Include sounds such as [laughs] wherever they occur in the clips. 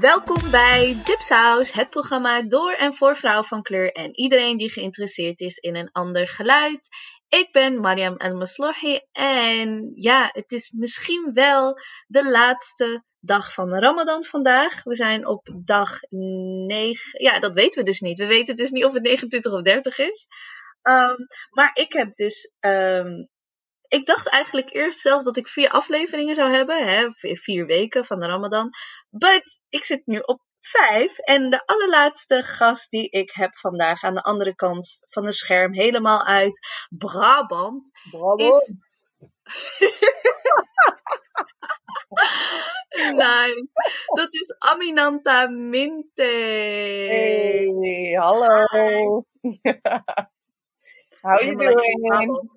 Welkom bij Dipsaus, het programma door en voor vrouwen van kleur en iedereen die geïnteresseerd is in een ander geluid. Ik ben Mariam El Maslohi en ja, het is misschien wel de laatste dag van de Ramadan vandaag. We zijn op dag 9. Ja, dat weten we dus niet. We weten dus niet of het 29 of 30 is. Um, maar ik heb dus um, ik dacht eigenlijk eerst zelf dat ik vier afleveringen zou hebben. Hè, vier weken van de Ramadan. But ik zit nu op vijf. En de allerlaatste gast die ik heb vandaag aan de andere kant van het scherm, helemaal uit Brabant, Brabant. is. [laughs] [laughs] nice. [laughs] Dat is Aminanta Minte. Hey, hallo. How you [laughs] lekker in doing?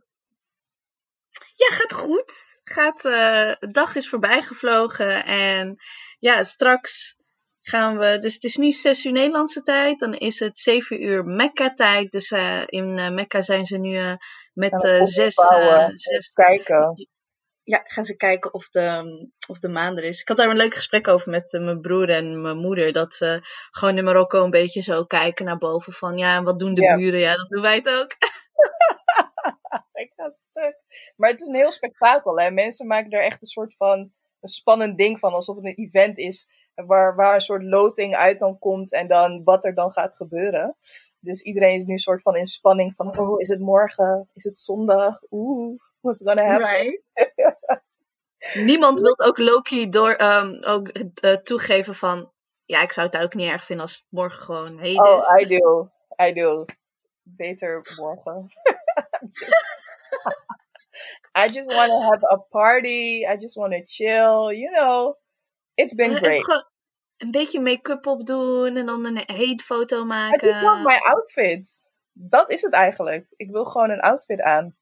Ja, gaat goed. Gaat, eh, de dag is voorbij gevlogen. En ja, straks gaan we. Dus het is nu 6 uur Nederlandse tijd. Dan is het 7 uur Mekka-tijd. Dus eh, in eh, Mekka zijn ze nu met Gaan we eh, zes, opbouwen. eh, Even zes. kijken. Ja, gaan ze kijken of de, of de maan er is. Ik had daar een leuk gesprek over met eh, mijn broer en mijn moeder. Dat ze gewoon in Marokko een beetje zo kijken naar boven. Van ja, wat doen de Ja. buren? Ja, dat doen wij het ook. [laughs] [laughs] Ik ga stuk. Maar het is een heel spektakel. Hè? Mensen maken er echt een soort van een spannend ding van. Alsof het een event is waar, waar een soort loting uit dan komt. En dan wat er dan gaat gebeuren. Dus iedereen is nu een soort van in spanning van... Oh, is het morgen? Is het zondag? Oeh, [laughs] what's gonna happen? Right. [laughs] Niemand wil ook Loki door ehm, ook eh, toegeven van. Ja, ik zou het ook niet erg vinden als het morgen gewoon heden is. Oh, I do. I do. Beter morgen. [laughs] I just want to have a party. I just want to chill. You know, it's been Eh, great. een beetje make-up opdoen en dan een hate foto I just maken. want my outfits. Dat is het eigenlijk. Ik wil gewoon een outfit aan.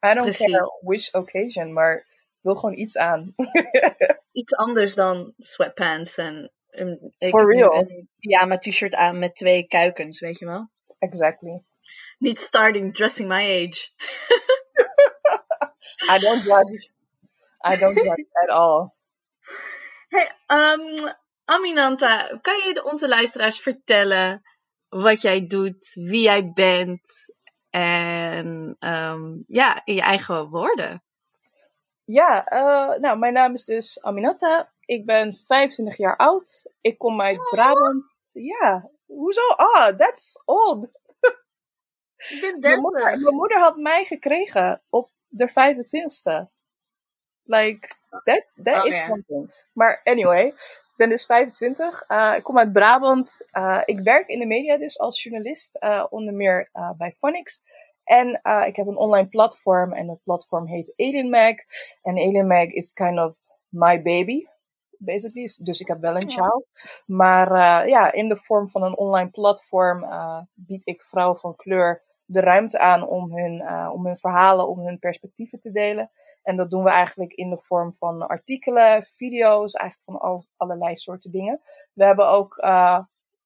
I don't Precies. care which occasion, maar ik wil gewoon iets aan. [laughs] Iets anders dan sweatpants en For real. een pyjama t-shirt aan met twee kuikens, weet je wel? exactly. Niet starting dressing my age. [laughs] I don't judge. I don't judge [laughs] at all. Hey, um, Aminanta, kan je onze luisteraars vertellen wat jij doet, wie jij bent en ehm, ja, in je eigen woorden? Ja, eh, nou, mijn naam is dus Aminata. Ik ben 25 jaar oud. Ik kom uit Brabant. Ja, hoezo? Ah, that's old. [laughs] Ik ben Mijn moeder, mijn moeder had mij gekregen op de 25ste. Like, that, that Oh, is something. Maar anyway, ik ben dus 25. Eh, ik kom uit Brabant. Eh, ik werk in de media dus als journalist, eh, onder meer bij Phonics. En ik heb een online platform en dat platform heet Alien Mag. En Alien Mag is kind of my baby, basically. Dus ik heb wel een Ja. child. Maar ja, in de vorm van een online platform bied ik vrouwen van kleur de ruimte aan om hun, om hun verhalen, om hun perspectieven te delen. En dat doen we eigenlijk in de vorm van artikelen, video's, eigenlijk van al, allerlei soorten dingen. We hebben ook, eh,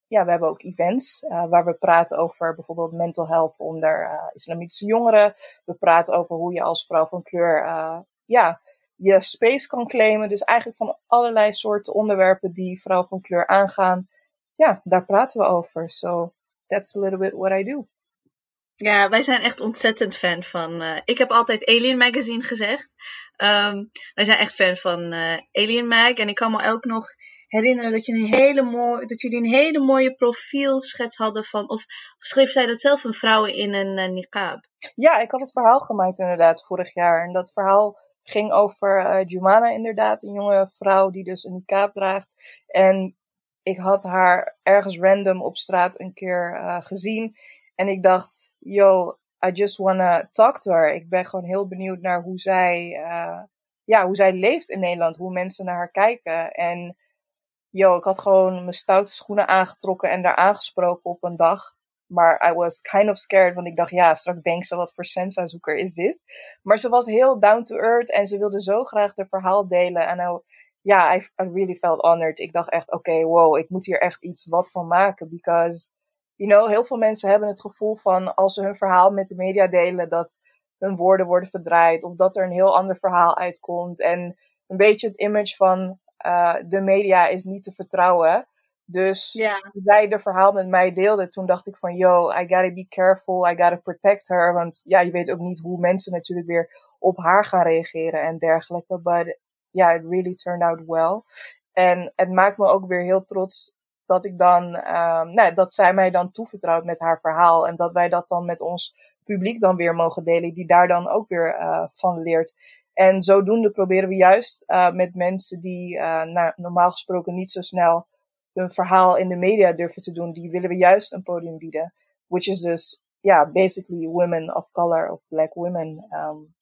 ja, we hebben ook events eh, waar we praten over bijvoorbeeld mental health onder eh, islamitische jongeren. We praten over hoe je als vrouw van kleur ja, je space kan claimen. Dus eigenlijk van allerlei soorten onderwerpen die vrouwen van kleur aangaan. Ja, daar praten we over. So that's a little bit what I do. Ja, wij zijn echt ontzettend fan van. eh, ik heb altijd Alien Magazine gezegd. Ehm, wij zijn echt fan van eh, Alien Mag. En ik kan me ook nog herinneren dat, je een hele mooi, dat jullie een hele mooie profielschets hadden van. Of schreef zij dat zelf, een vrouw in een eh, niqab? Ja, ik had het verhaal gemaakt inderdaad vorig jaar. En dat verhaal ging over Jumana inderdaad, een jonge vrouw die dus een niqab draagt. En ik had haar ergens random op straat een keer gezien. En ik dacht, yo, I just wanna talk to her. Ik ben gewoon heel benieuwd naar hoe zij, eh, ja, hoe zij leeft in Nederland. Hoe mensen naar haar kijken. En yo, ik had gewoon mijn stoute schoenen aangetrokken en daar aangesproken op een dag. Maar I was kind of scared, want ik dacht, ja, straks denkt ze, wat voor sensa-zoeker is dit? Maar ze was heel down to earth en ze wilde zo graag haar verhaal delen. En nou, ja, I, I really felt honored. Ik dacht echt, oké, wow, ik moet hier echt iets wat van maken. Because you know, heel veel mensen hebben het gevoel van als ze hun verhaal met de media delen, dat hun woorden worden verdraaid of dat er een heel ander verhaal uitkomt. En een beetje het image van uh, de media is niet te vertrouwen. Dus toen zij de verhaal met mij deelde, toen dacht ik van, yo, I gotta be careful, I gotta protect her. Want ja, je weet ook niet hoe mensen natuurlijk weer op haar gaan reageren en dergelijke. But yeah, it really turned out well. En het maakt me ook weer heel trots dat ik dan, um, nou, dat zij mij dan toevertrouwt met haar verhaal. En dat wij dat dan met ons publiek dan weer mogen delen, die daar dan ook weer uh, van leert. En zodoende proberen we juist uh, met mensen die uh, nou, normaal gesproken niet zo snel hun verhaal in de media durven te doen, die willen we juist een podium bieden. Which is dus, ja, yeah, basically women of color of black women. Um,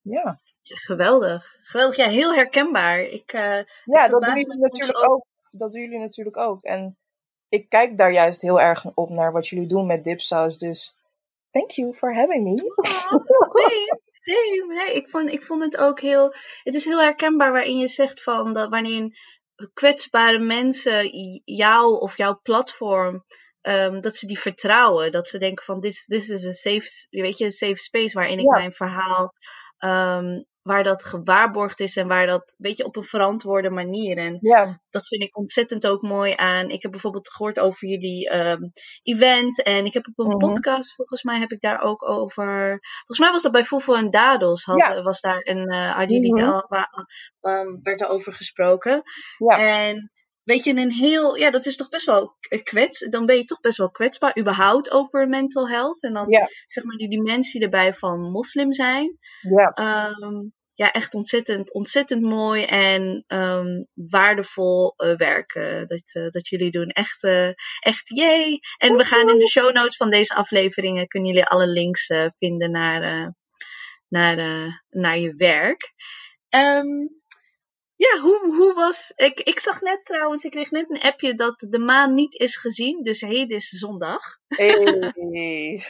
ja. Geweldig. Geweldig. Ja, heel herkenbaar. Ik, uh, ja, dat doen jullie natuurlijk ook. Dat doen jullie natuurlijk ook. En ik kijk daar juist heel erg op naar wat jullie doen met dipsaus. Dus thank you for having me. Same, same. Nee, ik, vond, ik vond het ook heel... Het is heel herkenbaar waarin je zegt van... Dat wanneer kwetsbare mensen jou of jouw platform... Um, dat ze die vertrouwen. Dat ze denken van... This, this is a safe, weet je, een safe space waarin ik ja. mijn verhaal... Um, waar dat gewaarborgd is en waar dat een beetje op een verantwoorde manier. En ja. dat vind ik ontzettend ook mooi aan. Ik heb bijvoorbeeld gehoord over jullie um, event en ik heb op een Mhm. podcast, volgens mij heb ik daar ook over. Volgens mij was dat bij Fofo en Dados. Had, ja. Was daar een, uh, al, um, werd er over gesproken. Ja. En weet je, een heel, ja, dat is toch best wel kwets. Dan ben je toch best wel kwetsbaar, überhaupt over mental health. En dan ja. zeg maar die dimensie erbij van moslim zijn. Ja. Um, ja, echt ontzettend, ontzettend mooi en um, waardevol uh, werk uh, dat, uh, dat jullie doen. Echt, echt yay! En we gaan in de show notes van deze afleveringen, kunnen jullie alle links vinden naar, naar, naar je werk. Um, ja, hoe, hoe was. Ik, ik zag net trouwens, ik kreeg net een appje dat de maan niet is gezien. Dus heden is zondag. Hey. [laughs]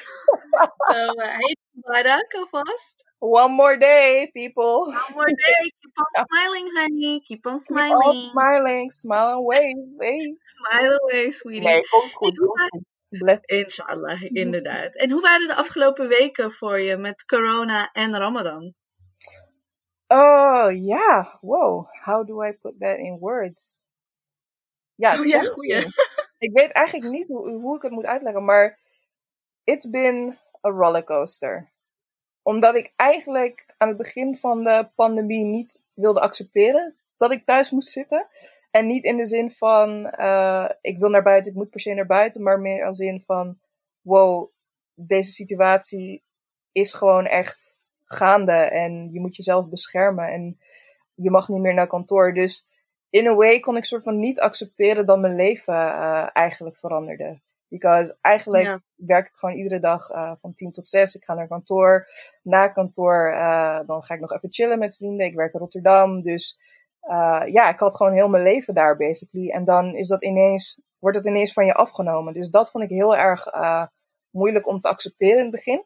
so, hey, Barak alvast. One more day, people. One more day. Keep on smiling, honey. Keep on smiling. Keep on smiling. Smile away. Hey. Smile away, sweetie. Nee, komt goed. Hey, Inshallah, inderdaad. En hoe waren de afgelopen weken voor je met corona en Ramadan? Oh, ja. Wow. How do I put that in words? Ja, oh, ja goeie. ik weet eigenlijk niet hoe, hoe ik het moet uitleggen, maar it's been a rollercoaster. Omdat ik eigenlijk aan het begin van de pandemie niet wilde accepteren dat ik thuis moest zitten. En niet in de zin van, uh, ik wil naar buiten, ik moet per se naar buiten, maar meer als in van, wow, deze situatie is gewoon echt gaande en je moet jezelf beschermen en je mag niet meer naar kantoor. Dus in a way kon ik soort van niet accepteren dat mijn leven uh, eigenlijk veranderde. Because eigenlijk Ja. werk ik gewoon iedere dag uh, van 10 tot 6. Ik ga naar kantoor. Na kantoor uh, dan ga ik nog even chillen met vrienden. Ik werk in Rotterdam. Dus ja, ik had gewoon heel mijn leven daar basically. En dan is dat ineens, wordt het ineens van je afgenomen. Dus dat vond ik heel erg moeilijk om te accepteren in het begin.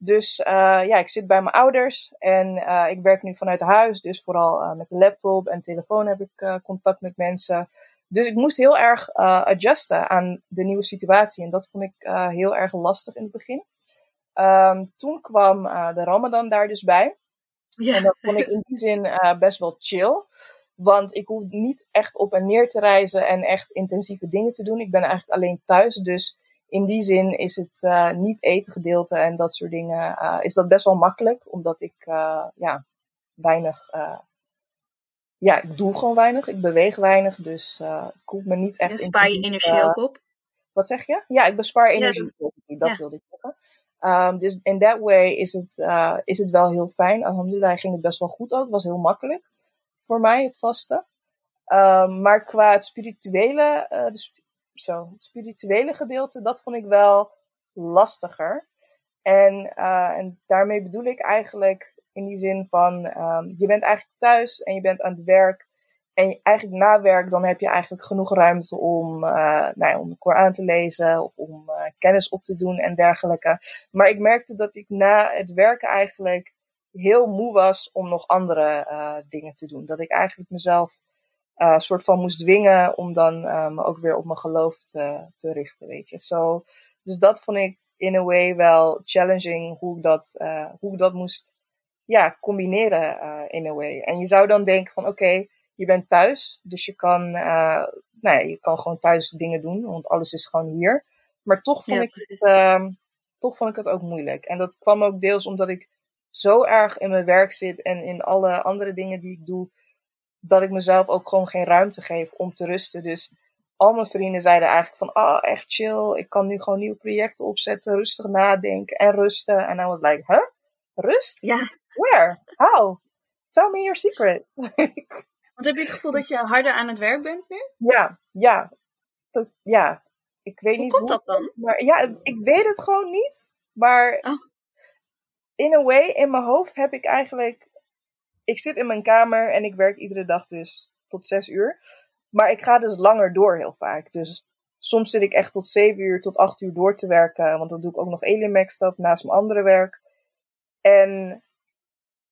Dus uh, ja, ik zit bij mijn ouders en uh, ik werk nu vanuit huis. Dus vooral uh, met de laptop en telefoon heb ik contact met mensen. Dus ik moest heel erg adjusten aan de nieuwe situatie. En dat vond ik heel erg lastig in het begin. Um, toen kwam de Ramadan daar dus bij. Ja. En dat vond ik in die zin uh, best wel chill. Want ik hoef niet echt op en neer te reizen en echt intensieve dingen te doen. Ik ben eigenlijk alleen thuis. Dus in die zin is het uh, niet eten gedeelte en dat soort dingen. Uh, is dat best wel makkelijk. Omdat ik uh, ja, weinig. ja, ik doe gewoon weinig. Ik beweeg weinig. Dus ik hoef me niet echt. Ja, spaar je energie ook op? Wat zeg je? Ja, ik bespaar energie. Ja, dat, dat ja. wilde ik zeggen. Um, dus in that way is het, is het wel heel fijn. Alhamdulillah ging het best wel goed ook. Het was heel makkelijk voor mij, het vasten. Um, maar qua het spirituele, uh, de, het spirituele gedeelte, dat vond ik wel lastiger. En, uh, en daarmee bedoel ik eigenlijk in die zin van, um, je bent eigenlijk thuis en je bent aan het werk. En eigenlijk na werk, dan heb je eigenlijk genoeg ruimte om, uh, nou ja, om de Koran te lezen, of om uh, kennis op te doen en dergelijke. Maar ik merkte dat ik na het werken eigenlijk heel moe was om nog andere dingen te doen. Dat ik eigenlijk mezelf uh, soort van moest dwingen om dan uh, me ook weer op mijn geloof te, te richten, weet je. So, Dus dat vond ik in a way wel challenging hoe ik dat, uh, hoe ik dat moest ja, combineren uh, in a way. En je zou dan denken van oké, je bent thuis, dus je kan, nou ja, je kan gewoon thuis dingen doen, want alles is gewoon hier. Maar toch vond, ik het, uh, toch vond ik het ook moeilijk. En dat kwam ook deels omdat ik zo erg in mijn werk zit en in alle andere dingen die ik doe, dat ik mezelf ook gewoon geen ruimte geef om te rusten. Dus al mijn vrienden zeiden eigenlijk van, ah, oh, echt chill. Ik kan nu gewoon nieuwe projecten opzetten, rustig nadenken en rusten. En I was like, huh? Rust? Ja. Where? How? Tell me your secret. [laughs] Want heb je het gevoel dat je harder aan het werk bent nu? Ja, ja. ja. Ik weet hoe niet komt hoe dat dan? Maar ja, ik weet het gewoon niet. Maar Oh. in a way, in mijn hoofd heb ik eigenlijk. Ik zit in mijn kamer en ik werk iedere dag dus tot zes uur. Maar ik ga dus langer door heel vaak. Dus soms zit ik echt tot zeven uur, tot acht uur door te werken. Want dan doe ik ook nog Elimax stuff naast mijn andere werk. En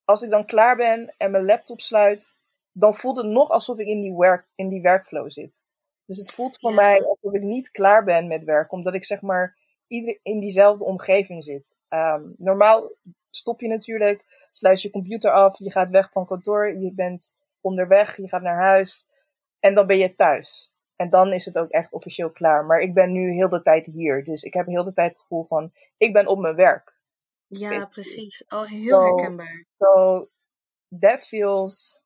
als ik dan klaar ben en mijn laptop sluit, dan voelt het nog alsof ik in die, werk, in die workflow zit. Dus het voelt voor Ja. mij alsof ik niet klaar ben met werk, omdat ik zeg maar ieder, in diezelfde omgeving zit. Ehm, normaal stop je natuurlijk, sluit je computer af, je gaat weg van kantoor, je bent onderweg, je gaat naar huis en dan ben je thuis. En dan is het ook echt officieel klaar. Maar ik ben nu heel de tijd hier, dus ik heb heel de tijd het gevoel van ik ben op mijn werk. Ja, precies. Oh, heel herkenbaar. So that feels,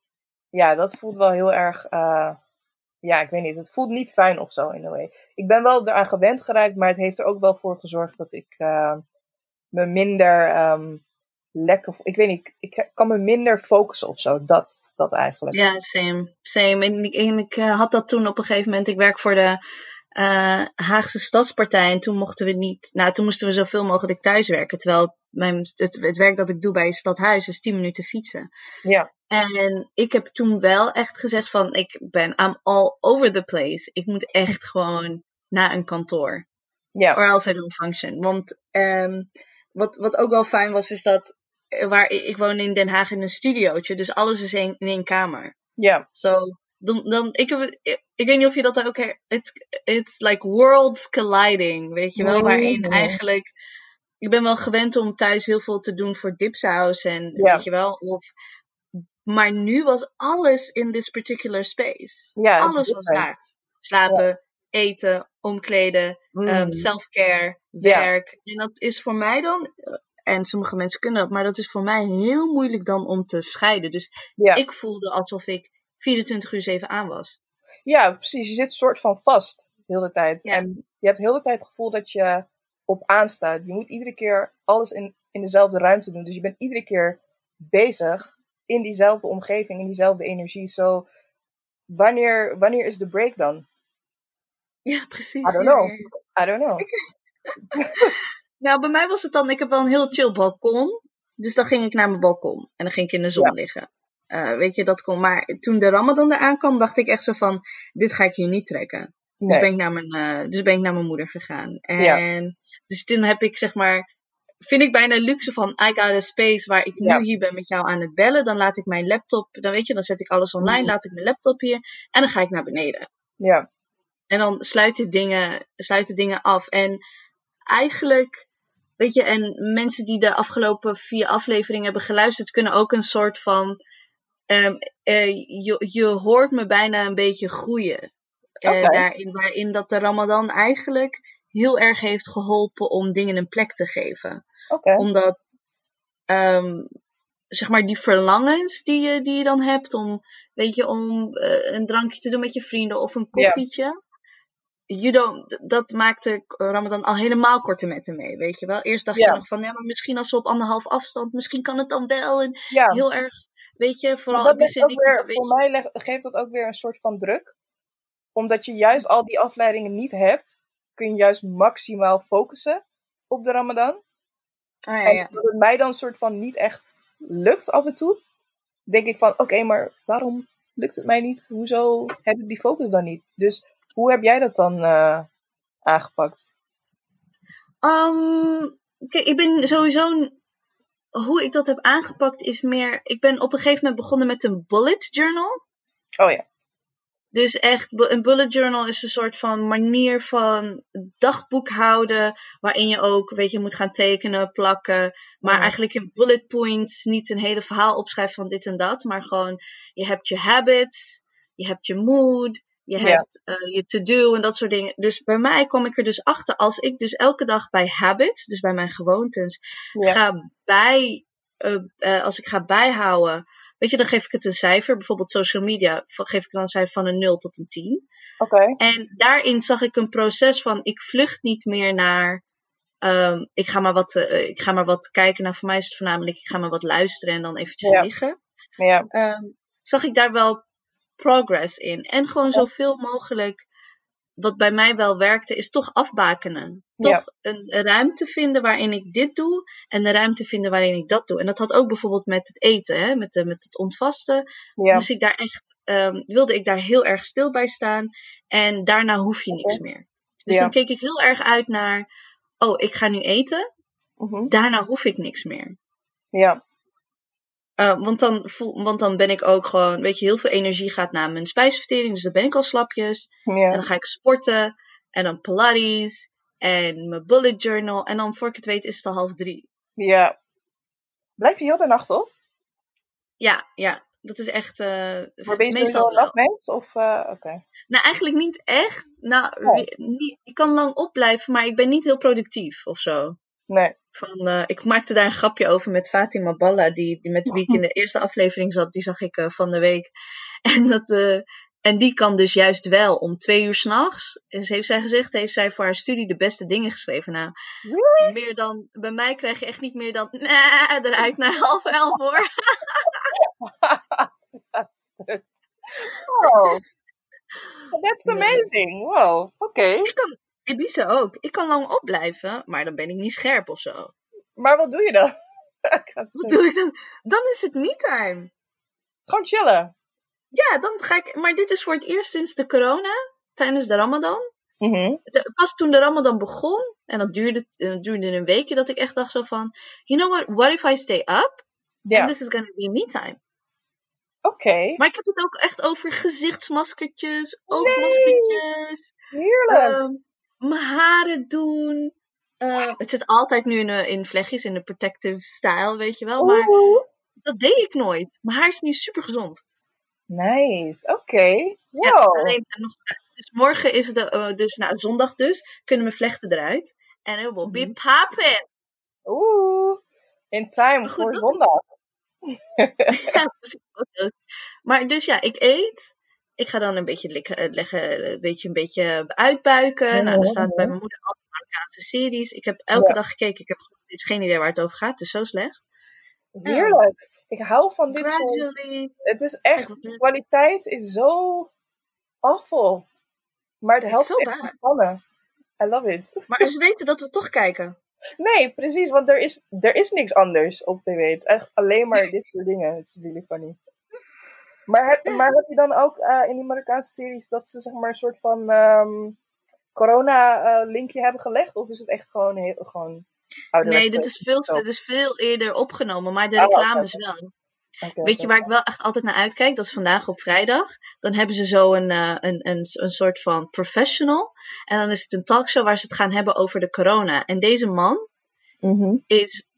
ja, dat voelt wel heel erg, eh, ja, ik weet niet, het voelt niet fijn of zo in a way. Ik ben wel eraan gewend geraakt, maar het heeft er ook wel voor gezorgd dat ik eh, me minder ehm, lekker, ik weet niet, ik kan me minder focussen of zo, dat, dat eigenlijk. Ja, same. Same. En ik, en ik eh, had dat toen op een gegeven moment. Ik werk voor de eh, Haagse Stadspartij. En toen mochten we niet. Nou, toen moesten we zoveel mogelijk thuiswerken. Terwijl mijn, het, het werk dat ik doe bij Stadhuis is 10 minuten fietsen. Ja, En ik heb toen wel echt gezegd van ik ben I'm all over the place. Ik moet echt gewoon naar een kantoor. ja, Or else I don't function. Want ehm, wat, wat ook wel fijn was, is dat waar ik, woon in Den Haag in een studiootje. Dus alles is in, in één kamer. ja, Zo, dan, dan, ik, heb, weet niet of je dat ook her- It's, it's like worlds colliding, weet je wel? Waarin eigenlijk... Ik ben wel gewend om thuis heel veel te doen voor dipsaus en Ja. weet je wel. Of, maar nu was alles in this particular space. ja. alles was daar. Slapen, eten, omkleden, Mm. um, self-care, Ja. werk. En dat is voor mij dan, eh, en sommige mensen kunnen dat, maar dat is voor mij heel moeilijk dan om te scheiden. Dus ja. ik voelde alsof ik 24 uur 7 aan was. Ja, precies. Je zit soort van vast de hele tijd. Ja. En je hebt de tijd het gevoel dat je op aanstaat. Je moet iedere keer alles in, in dezelfde ruimte doen. Dus je bent iedere keer bezig in diezelfde omgeving, in diezelfde energie. Zo, wanneer, wanneer is de break dan? Ja, precies. I don't know. I don't know. [laughs] [laughs] Nou, bij mij was het dan, ik heb wel een heel chill balkon. Dus dan ging ik naar mijn balkon en dan ging ik in de zon Ja. liggen. Eh, weet je, dat kon. Maar toen de Ramadan eraan kwam, dacht ik echt zo van: dit ga ik hier niet trekken. Dus, ben ik naar mijn, eh, dus ben ik naar mijn moeder gegaan. En Ja. dus toen heb ik zeg maar, vind ik bijna luxe van I got a space waar ik Ja. nu hier ben met jou aan het bellen. Dan laat ik mijn laptop, dan weet je, dan zet ik alles online, Mhm. laat ik mijn laptop hier en dan ga ik naar beneden. Ja, En dan sluit ik dingen, sluit ik dingen af. En eigenlijk, weet je, en mensen die de afgelopen vier afleveringen hebben geluisterd, kunnen ook een soort van. ehm, eh, je, je hoort me bijna een beetje groeien. Oké. daarin, waarin dat de Ramadan eigenlijk heel erg heeft geholpen om dingen een plek te geven. Omdat, ehm, zeg maar, die verlangens die je, die je dan hebt om, weet je, om eh, een drankje te doen met je vrienden of een Ja. koffietje. You don't, dat maakte Ramadan al helemaal korte metten mee, weet je wel. Eerst dacht Ja. je nog van, ja, maar misschien als we op anderhalf afstand, misschien kan het dan wel. En Ja, heel erg, weet je, vooral dat Abyss legt en ook ik, weer, weet voor je- mij geeft dat ook weer een soort van druk. Omdat je juist al die afleidingen niet hebt, kun je juist maximaal focussen op de Ramadan. Ah, ja, En dat het mij dan soort van niet echt lukt af en toe, denk ik van, oké, maar waarom lukt het mij niet? Hoezo heb ik die focus dan niet? Dus hoe heb jij dat dan eh, aangepakt? Ehm, kijk, ik ben sowieso. Hoe ik dat heb aangepakt is meer. Ik ben op een gegeven moment begonnen met een bullet journal. Oh ja. Dus echt, een bullet journal is een soort van manier van dagboek houden. Waarin je ook, weet je, moet gaan tekenen, plakken. Maar Ja. eigenlijk in bullet points niet een hele verhaal opschrijven van dit en dat. Maar gewoon, je hebt je habits, je hebt je mood, je Ja. hebt eh, je to-do en dat soort dingen. Dus bij mij kom ik er dus achter, als ik dus elke dag bij habits, dus bij mijn gewoontes, Ja. ga bij, eh, eh, als ik ga bijhouden, weet je, dan geef ik het een cijfer. Bijvoorbeeld social media, geef ik dan een cijfer van een 0 tot een 10. Oké. En daarin zag ik een proces van, ik vlucht niet meer naar, ehm, ik, ga maar wat, ik ga maar wat kijken. Nou, voor mij is het voornamelijk, ik ga maar wat luisteren en dan eventjes Ja. liggen. Ja. Ehm, zag ik daar wel progress in. En gewoon zoveel mogelijk, wat bij mij wel werkte, is toch afbakenen. Ja. Toch een ruimte vinden waarin ik dit doe en een ruimte vinden waarin ik dat doe. En dat had ook bijvoorbeeld met het eten, hè? Met, de, met het ontvasten. Ja. Moest ik daar echt, ehm, wilde ik daar heel erg stil bij staan. En daarna hoef je niks meer. Dus Ja. dan keek ik heel erg uit naar, oh, ik ga nu eten. Mhm. Daarna hoef ik niks meer. Ja. Uh, want, dan voel, want dan ben ik ook gewoon, weet je, heel veel energie gaat naar mijn spijsvertering. Dus dan ben ik al slapjes. En dan ga ik sporten. En dan Pilates. En mijn bullet journal. En dan voor ik het weet is het al half drie. Ja. Blijf je heel de nacht op? Ja, ja. Dat is echt. Uh, Maar ben je meestal een nachtmens? Of, eh, oké. Nou, eigenlijk niet echt. Nou, Oh. niet, ik kan lang opblijven, maar ik ben niet heel productief of zo. Nee. Van, eh, ik maakte daar een grapje over met Fatima Balla, die, die met wie ik in [laughs] de eerste aflevering zat. Die zag ik eh, van de week. [laughs] En, dat, eh, en die kan dus juist wel om twee uur s'nachts. En ze heeft zij gezegd, heeft zij voor haar studie de beste dingen geschreven. Nou, Really? meer dan, bij mij krijg je echt niet meer dan "Nee," eruit naar [laughs] half elf hoor. Bastard. wow. That's amazing. Wow. Oké. Ibiza ook. Ik kan lang opblijven, maar dan ben ik niet scherp of zo. Maar wat doe je dan? [laughs] Wat doe ik dan? Dan is het me-time. Gewoon chillen. Ja, dan ga ik. Maar dit is voor het eerst sinds de corona, tijdens de Ramadan. Mhm. Het- Pas toen de Ramadan begon, en dat duurde, eh, duurde een weekje, dat ik echt dacht zo van: You know what, what if I stay up? Ja. And this is gonna be me time. Oké. Maar ik heb het ook echt over gezichtsmaskertjes, oogmaskertjes, Heerlijk. ehm, mijn haren doen. Eh, het zit altijd nu in, eh, in vlechtjes, in de protective style, weet je wel. Maar Oeh. dat deed ik nooit. Mijn haar is nu super gezond. Nice. Oké. Ja, Wow. alleen nog, dus morgen is het, eh, dus nou, zondag dus, kunnen mijn vlechten eruit. En it will be Mhm. Oeh. In time Goed, voor zondag. [laughs] Ja, precies. Maar dus ja, ik eet. Ik ga dan een beetje eh, leggen, een beetje, een beetje uitbuiken. Nou, er staat bij mijn moeder altijd Marokkaanse series. Ik heb elke Ja. dag gekeken. Ik heb steeds geen idee waar het over gaat. Dus zo slecht. Heerlijk. Ik hou van dit soort... Het is echt... De kwaliteit is zo awful. Maar het helpt zo echt ontspannen. I love it. [laughs] Maar ze weten dat we toch kijken. Nee, precies, want er is, er is niks anders op tv. Het is echt alleen maar dit soort dingen. Het is really funny. Maar heb, maar heb je dan ook eh, in die Marokkaanse series dat ze zeg maar een soort van ehm, corona-linkje hebben gelegd? Of is het echt gewoon heel gewoon Nee, dit is, veel, dit is veel eerder opgenomen. Maar de Oh, reclames wel. Weet je waar ik wel echt altijd naar uitkijk? Dat is vandaag op vrijdag. Dan hebben ze zo een, eh, een, een, een soort van professional. En dan is het een talkshow waar ze het gaan hebben over de corona. En deze man Mhm. is.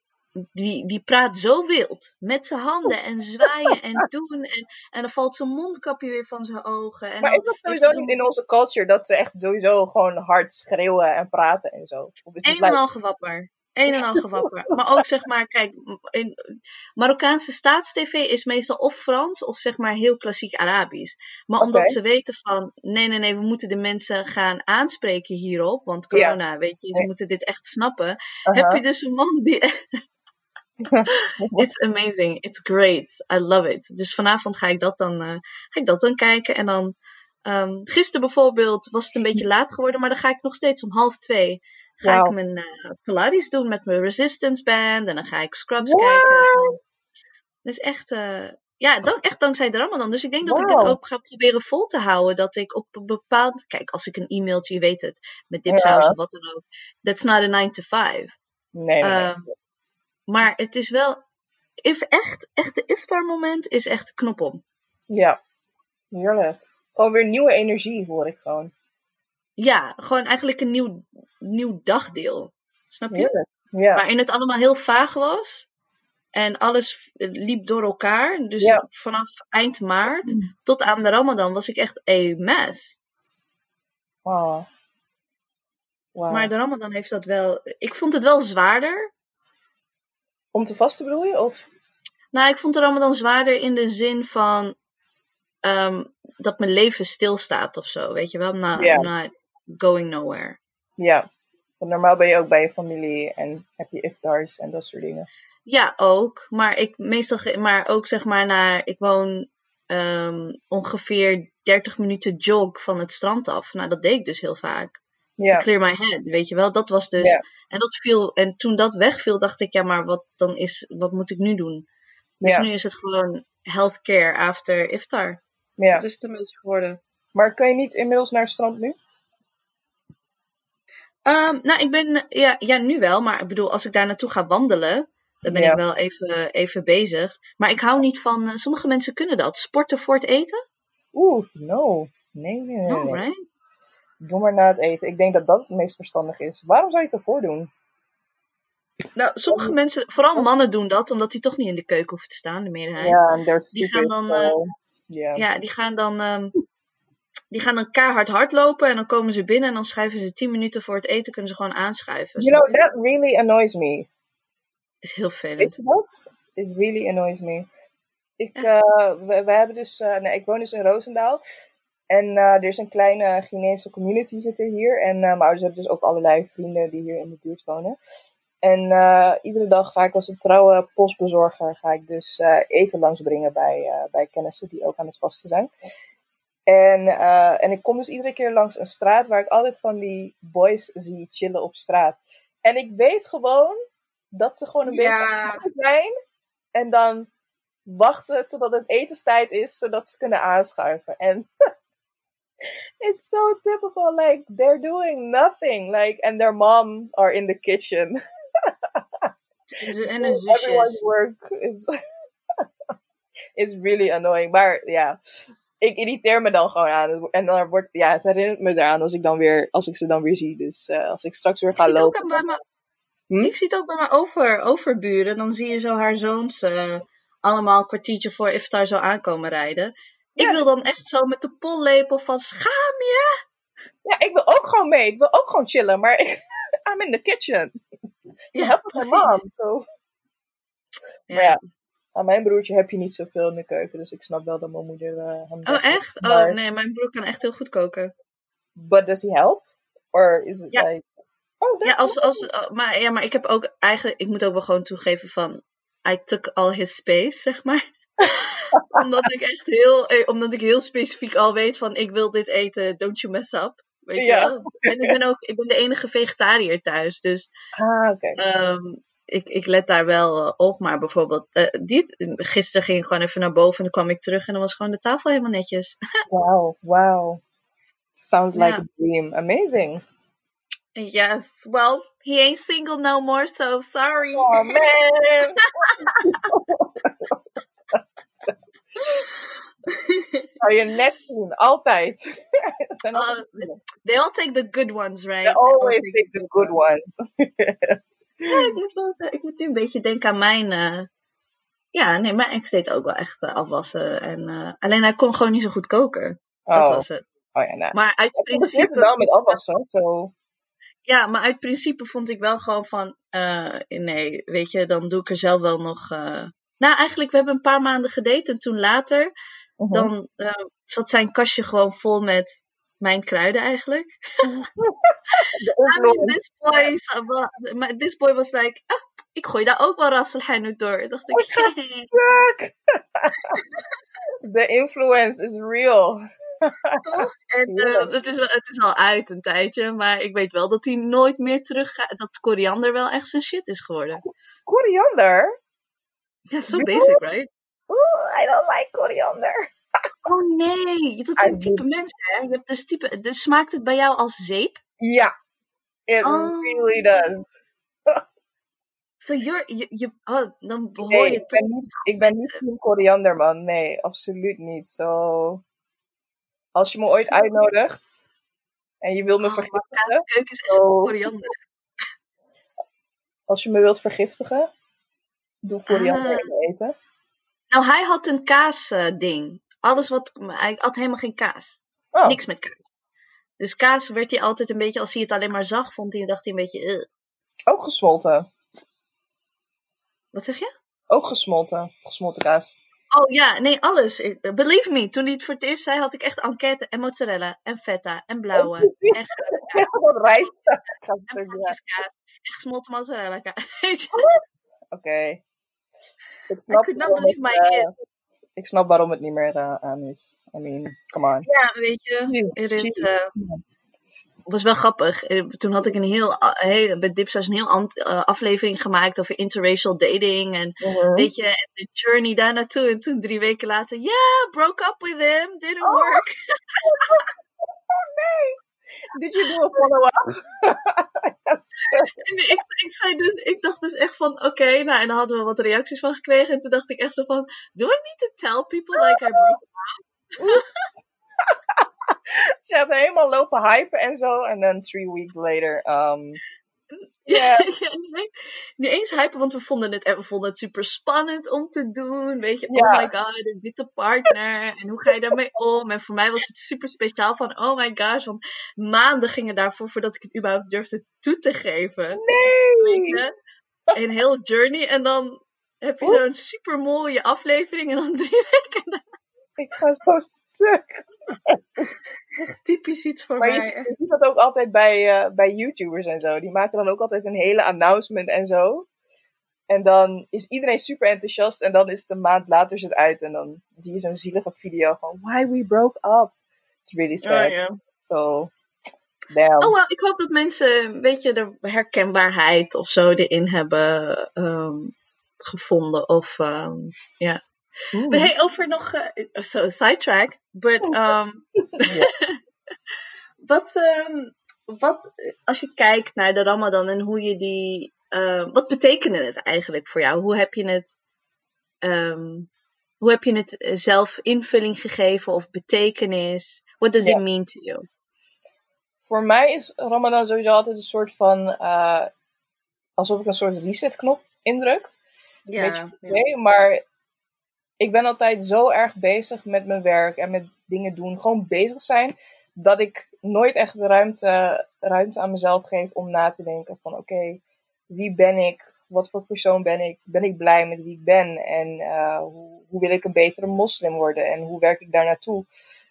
Die, die praat zo wild. Met zijn handen en zwaaien en [laughs] doen. En, en dan valt zijn mondkapje weer van zijn ogen. En Maar is dat sowieso niet in onze culture dat ze echt sowieso gewoon hard schreeuwen en praten en zo? Een en al gewapper. Een en al gewapper. Maar ook zeg maar, kijk, in Marokkaanse staatstv is meestal of Frans of zeg maar heel klassiek Arabisch. Maar omdat ze weten van, nee, nee, nee, we moeten de mensen gaan aanspreken hierop. Want corona, weet je, ze Nee. moeten dit echt snappen. Aha. Heb je dus een man die... [laughs] It's amazing. It's great. I love it. Dus vanavond ga ik dat dan, eh, ga ik dat dan kijken. En dan, ehm gisteren bijvoorbeeld was het een beetje laat geworden, maar dan ga ik nog steeds om half twee ga ik mijn eh, Pilates doen met mijn resistance band. En dan ga ik scrubs Wauw. kijken. Dus echt, eh, ja, dan, echt dankzij de Ramadan. Dus ik denk dat ik dit Wauw. ook ga proberen vol te houden. Dat ik op een bepaald, kijk, als ik een e-mailtje, je weet het, met Ja. dipsaus of wat dan ook. That's not a 9 to 5. Nee, nee, nee. Ehm, maar het is wel, if echt, echt de iftar moment is echt knop om. Ja, heerlijk. Gewoon weer nieuwe energie, hoor ik gewoon. Ja, gewoon eigenlijk een nieuw, nieuw dagdeel. Snap je? Heerlijk. Ja. Waarin het allemaal heel vaag was. En alles liep door elkaar. Dus Ja. vanaf eind maart tot aan de Ramadan was ik echt a mess. Wow. Wow. Maar de Ramadan heeft dat wel. Ik vond het wel zwaarder. Om te vasten bedoel je? Of? Nou, ik vond de Ramadan zwaarder in de zin van. ehm, dat mijn leven stilstaat of zo. Weet je wel? I'm not, Ja. I'm not going nowhere. Ja. Want normaal ben je ook bij je familie en heb je iftars en dat soort dingen. Ja, ook. Maar ik meestal, maar ook zeg maar naar, ik woon ehm, ongeveer 30 minuten jog van het strand af. Nou, dat deed ik dus heel vaak. To Ja. clear my head, weet je wel. Dat was dus, Ja. en dat viel, en toen dat wegviel, dacht ik, ja, maar wat dan is, wat moet ik nu doen? Dus Ja. nu is het gewoon healthcare after iftar. ja. Dat is het een beetje geworden. Maar kan je niet inmiddels naar het strand nu? Ehm, nou, ik ben, ja, ja, nu wel, maar ik bedoel, als ik daar naartoe ga wandelen, dan ben Ja. ik wel even, even bezig. Maar ik hou niet van, eh, sommige mensen kunnen dat, sporten voor het eten. Oeh, no. Nee, nee, nee. No, right? Doe maar na het eten. Ik denk dat dat het meest verstandig is. Waarom zou je het ervoor doen? Nou, sommige mensen, vooral mannen doen dat, omdat die toch niet in de keuken hoeven te staan, de meerderheid. Ja, en Die gaan dan, so- Ja. Ja, die gaan dan, ehm, die gaan dan keihard hardlopen en dan komen ze binnen en dan schuiven ze 10 minuten voor het eten, kunnen ze gewoon aanschuiven. You know, that really annoys me. is heel Weet vervelend. It really annoys me. Ik, eh, we, we hebben dus, eh, nee, ik woon dus in Roosendaal. En eh, er is een kleine Chinese community zit er hier. En eh, mijn ouders hebben dus ook allerlei vrienden die hier in de buurt wonen. En eh, iedere dag ga ik als een trouwe postbezorger ga ik dus eten langsbrengen bij, bij kennissen die ook aan het vasten zijn. En, en ik kom dus iedere keer langs een straat waar ik altijd van die boys zie chillen op straat. En ik weet gewoon dat ze gewoon een beetje Ja. aan het zijn. En dan wachten totdat het etenstijd is, zodat ze kunnen aanschuiven. En [laughs] [laughs] it's so typical. Like, they're doing nothing. Like, and their moms are in the kitchen. En [laughs] een Everyone's work is, [laughs] is really annoying. Maar ja, ik irriteer me dan gewoon aan. En dan wordt, ja, het herinnert me eraan als ik, dan weer, als ik ze dan weer zie. Dus eh, als ik straks weer ga zie, lopen. bij mijn, Hm? ik zie het ook bij mijn over, overburen. Dan zie je zo haar zoons eh, allemaal een kwartiertje voor iftar zo aankomen rijden. Ik wil dan echt zo met de pollepel van schaam je. Ja, ik wil ook gewoon mee. Ik wil ook gewoon chillen. Maar ik, [laughs] I'm in the kitchen. Ja, help mijn precies. mom. So. Ja. Maar ja, aan mijn broertje heb je niet zoveel in de keuken. Dus ik snap wel dat mijn moeder eh, hem Oh, echt? Maar- Oh, nee, mijn broer kan echt heel goed koken. But does he help? Or is it Ja. like... Oh, Ja, als, als, oh, maar, ja, maar ik heb ook eigenlijk, ik moet ook wel gewoon toegeven van, I took all his space, zeg maar. [laughs] omdat ik echt heel, eh, omdat ik heel specifiek al weet van, ik wil dit eten, don't you mess up. Weet je Ja. wel? En ik ben ook, ik ben de enige vegetariër thuis, dus Ah, oké. ehm, ik, ik let daar wel eh, op. Maar bijvoorbeeld, eh, die, gisteren ging ik gewoon even naar boven en dan kwam ik terug en dan was gewoon de tafel helemaal netjes. [laughs] Wow, wow. Sounds like Ja. a dream. Amazing. Yes, well, he ain't single no more, so sorry. Oh man. [laughs] [laughs] Zou je net zien, altijd. [laughs] Zijn goede. They all take the good ones, right? They always take take the good ones. Ja, ik moet, wel, zeggen, ik moet nu een beetje denken aan mijn. eh, ja, nee, mijn ex deed ook wel echt eh, afwassen. En, eh, alleen hij kon gewoon niet zo goed koken. Dat Oh, was het. oh ja, nou. Maar uit Ik principe wel met afwassen, zo. Ja, maar uit principe vond ik wel gewoon van. nee, weet je, dan doe ik er zelf wel nog. Eh, Nou, eigenlijk, we hebben een paar maanden gedate en toen later. Mhm. Dan eh, zat zijn kastje gewoon vol met mijn kruiden eigenlijk. [laughs] [laughs] I mean, this boy, uh, maar this boy was like, ah, ik gooi daar ook wel Ras Al Hanout door. Dacht ik, Fuck. The [laughs] influence is real. toch? En eh, het, is het is al uit een tijdje, maar ik weet wel dat hij nooit meer terug gaat. Dat koriander wel echt zijn shit is geworden. Koriander? Ja, zo Really? basic, right? Ooh, I don't like koriander. [laughs] Oh nee, dat I zijn type mensen, hè? Je hebt dus type, dus smaakt het bij jou als zeep? Ja, it Oh. really does. [laughs] So you're, je, je, oh, dan behoor Nee, je ik toch... ben niet, ik ben niet [laughs] team koriander, man. Nee, absoluut niet. Zo. Als je me ooit uitnodigt en je wilt me Oh, maar vergiftigen. keuken is echt Oh. koriander. Als je me wilt vergiftigen, doe koriander Ah. in mijn eten. Nou, hij had een kaasding. Alles wat. Hij had helemaal geen kaas. Oh, Niks met kaas. Dus kaas werd hij altijd een beetje, als hij het alleen maar zag, vond hij, dacht hij een beetje. "Ugh." ook gesmolten. Wat zeg je? Ook gesmolten. Gesmolten kaas. Oh ja, nee, alles. Believe me, toen hij het voor het eerst zei, had ik echt enquête en mozzarella en feta en blauwe. Precies. en [laughs] Ja, rijst. [laughs] Gesmolten mozzarella kaas. [laughs] Je? Ik I snap could not waarom believe het, my ears. Ik snap waarom het niet meer eh, aan is. I mean, come on. Ja, weet je. Er is, eh, was wel grappig. Toen had ik een heel, hele, bij Dipsaus een heel ant- aflevering gemaakt over interracial dating. En Mhm. weet je, en de journey daar naartoe. En toen drie weken later, yeah, broke up with him, didn't Oh. work. Did you do a follow-up? [laughs] Yes. Ik, ik, zei dus, ik dacht dus echt van, oké, nou, en dan hadden we wat reacties van gekregen. En toen dacht ik echt zo van, do I need to tell people like I broke up? [laughs] Ze had helemaal lopen hypen en zo. En dan three weeks later. Um, [laughs] [laughs] Nee, niet eens hypen, want we vonden het, en we vonden het super spannend om te doen. Weet je, oh my god, een witte partner. En hoe ga je daarmee om? En voor mij was het super speciaal van, oh my gosh, want maanden gingen daarvoor voordat ik het überhaupt durfde toe te geven. Weet nee! je? Een heel journey. En dan heb je zo'n super mooie aflevering en dan [laughs] drie weken na. Ik ga zo stuk. Echt typisch iets voor Maar mij. je, ziet dat ook altijd bij, eh, bij YouTubers en zo. Die maken dan ook altijd een hele announcement en zo. En dan is iedereen super enthousiast. En dan is het een maand later is het uit. En dan zie je zo'n zielige video van Why we broke up. It's really sad. Oh. So, damn. Oh, wel, ik hoop dat mensen een beetje de herkenbaarheid of zo erin hebben ehm, gevonden. Of, ehm, ja. Maar hey, over nog, eh, so sidetrack, but, um, Ja. [laughs] wat, ehm, wat, als je kijkt naar de Ramadan en hoe je die, eh, wat betekende het eigenlijk voor jou? Hoe heb je het, ehm, hoe heb je het eh, zelf invulling gegeven of betekenis? What does Ja. it mean to you? Voor mij is Ramadan sowieso altijd een soort van. alsof ik een soort resetknop indruk. Ja, beetje cliché, maar ik ben altijd zo erg bezig met mijn werk en met dingen doen. Gewoon bezig zijn. Dat ik nooit echt de ruimte, ruimte aan mezelf geef om na te denken van oké, wie ben ik? Wat voor persoon ben ik? Ben ik blij met wie ik ben? En eh, hoe, hoe wil ik een betere moslim worden? En hoe werk ik daar naartoe?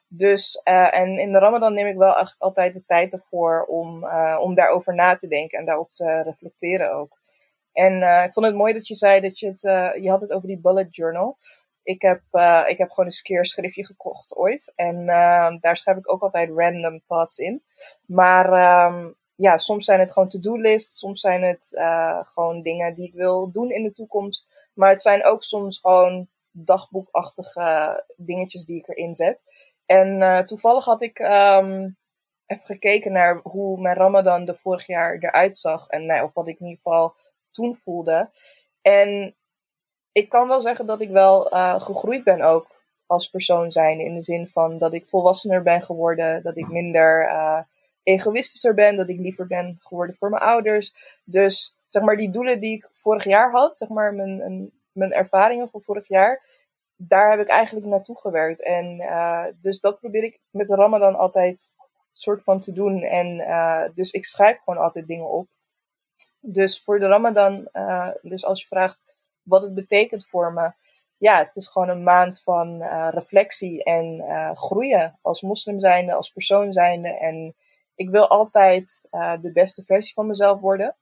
Dus, eh, en in de Ramadan neem ik wel echt altijd de tijd ervoor om, eh, om daarover na te denken en daarop te reflecteren ook. En ik vond het mooi dat je zei dat je het, je had het over die bullet journal. Ik heb, eh, ik heb gewoon een keer een schriftje gekocht ooit. En eh, daar schrijf ik ook altijd random thoughts in. Maar ehm, ja, soms zijn het gewoon to-do lists. Soms zijn het eh, gewoon dingen die ik wil doen in de toekomst. Maar het zijn ook soms gewoon dagboekachtige dingetjes die ik erin zet. En toevallig had ik ehm, even gekeken naar hoe mijn Ramadan de vorig jaar eruit zag. En nou, of wat ik in ieder geval toen voelde. En ik kan wel zeggen dat ik wel eh, gegroeid ben ook als persoon zijn. In de zin van dat ik volwassener ben geworden. Dat ik minder eh, egoïstischer ben. Dat ik liever ben geworden voor mijn ouders. Dus zeg maar die doelen die ik vorig jaar had. Zeg maar mijn, mijn ervaringen van vorig jaar. Daar heb ik eigenlijk naartoe gewerkt. En eh, dus dat probeer ik met Ramadan altijd soort van te doen. En dus ik schrijf gewoon altijd dingen op. Dus voor de Ramadan, dus als je vraagt wat het betekent voor me. Ja, het is gewoon een maand van eh, reflectie en eh, groeien als moslim zijnde, als persoon zijnde. En ik wil altijd eh, de beste versie van mezelf worden.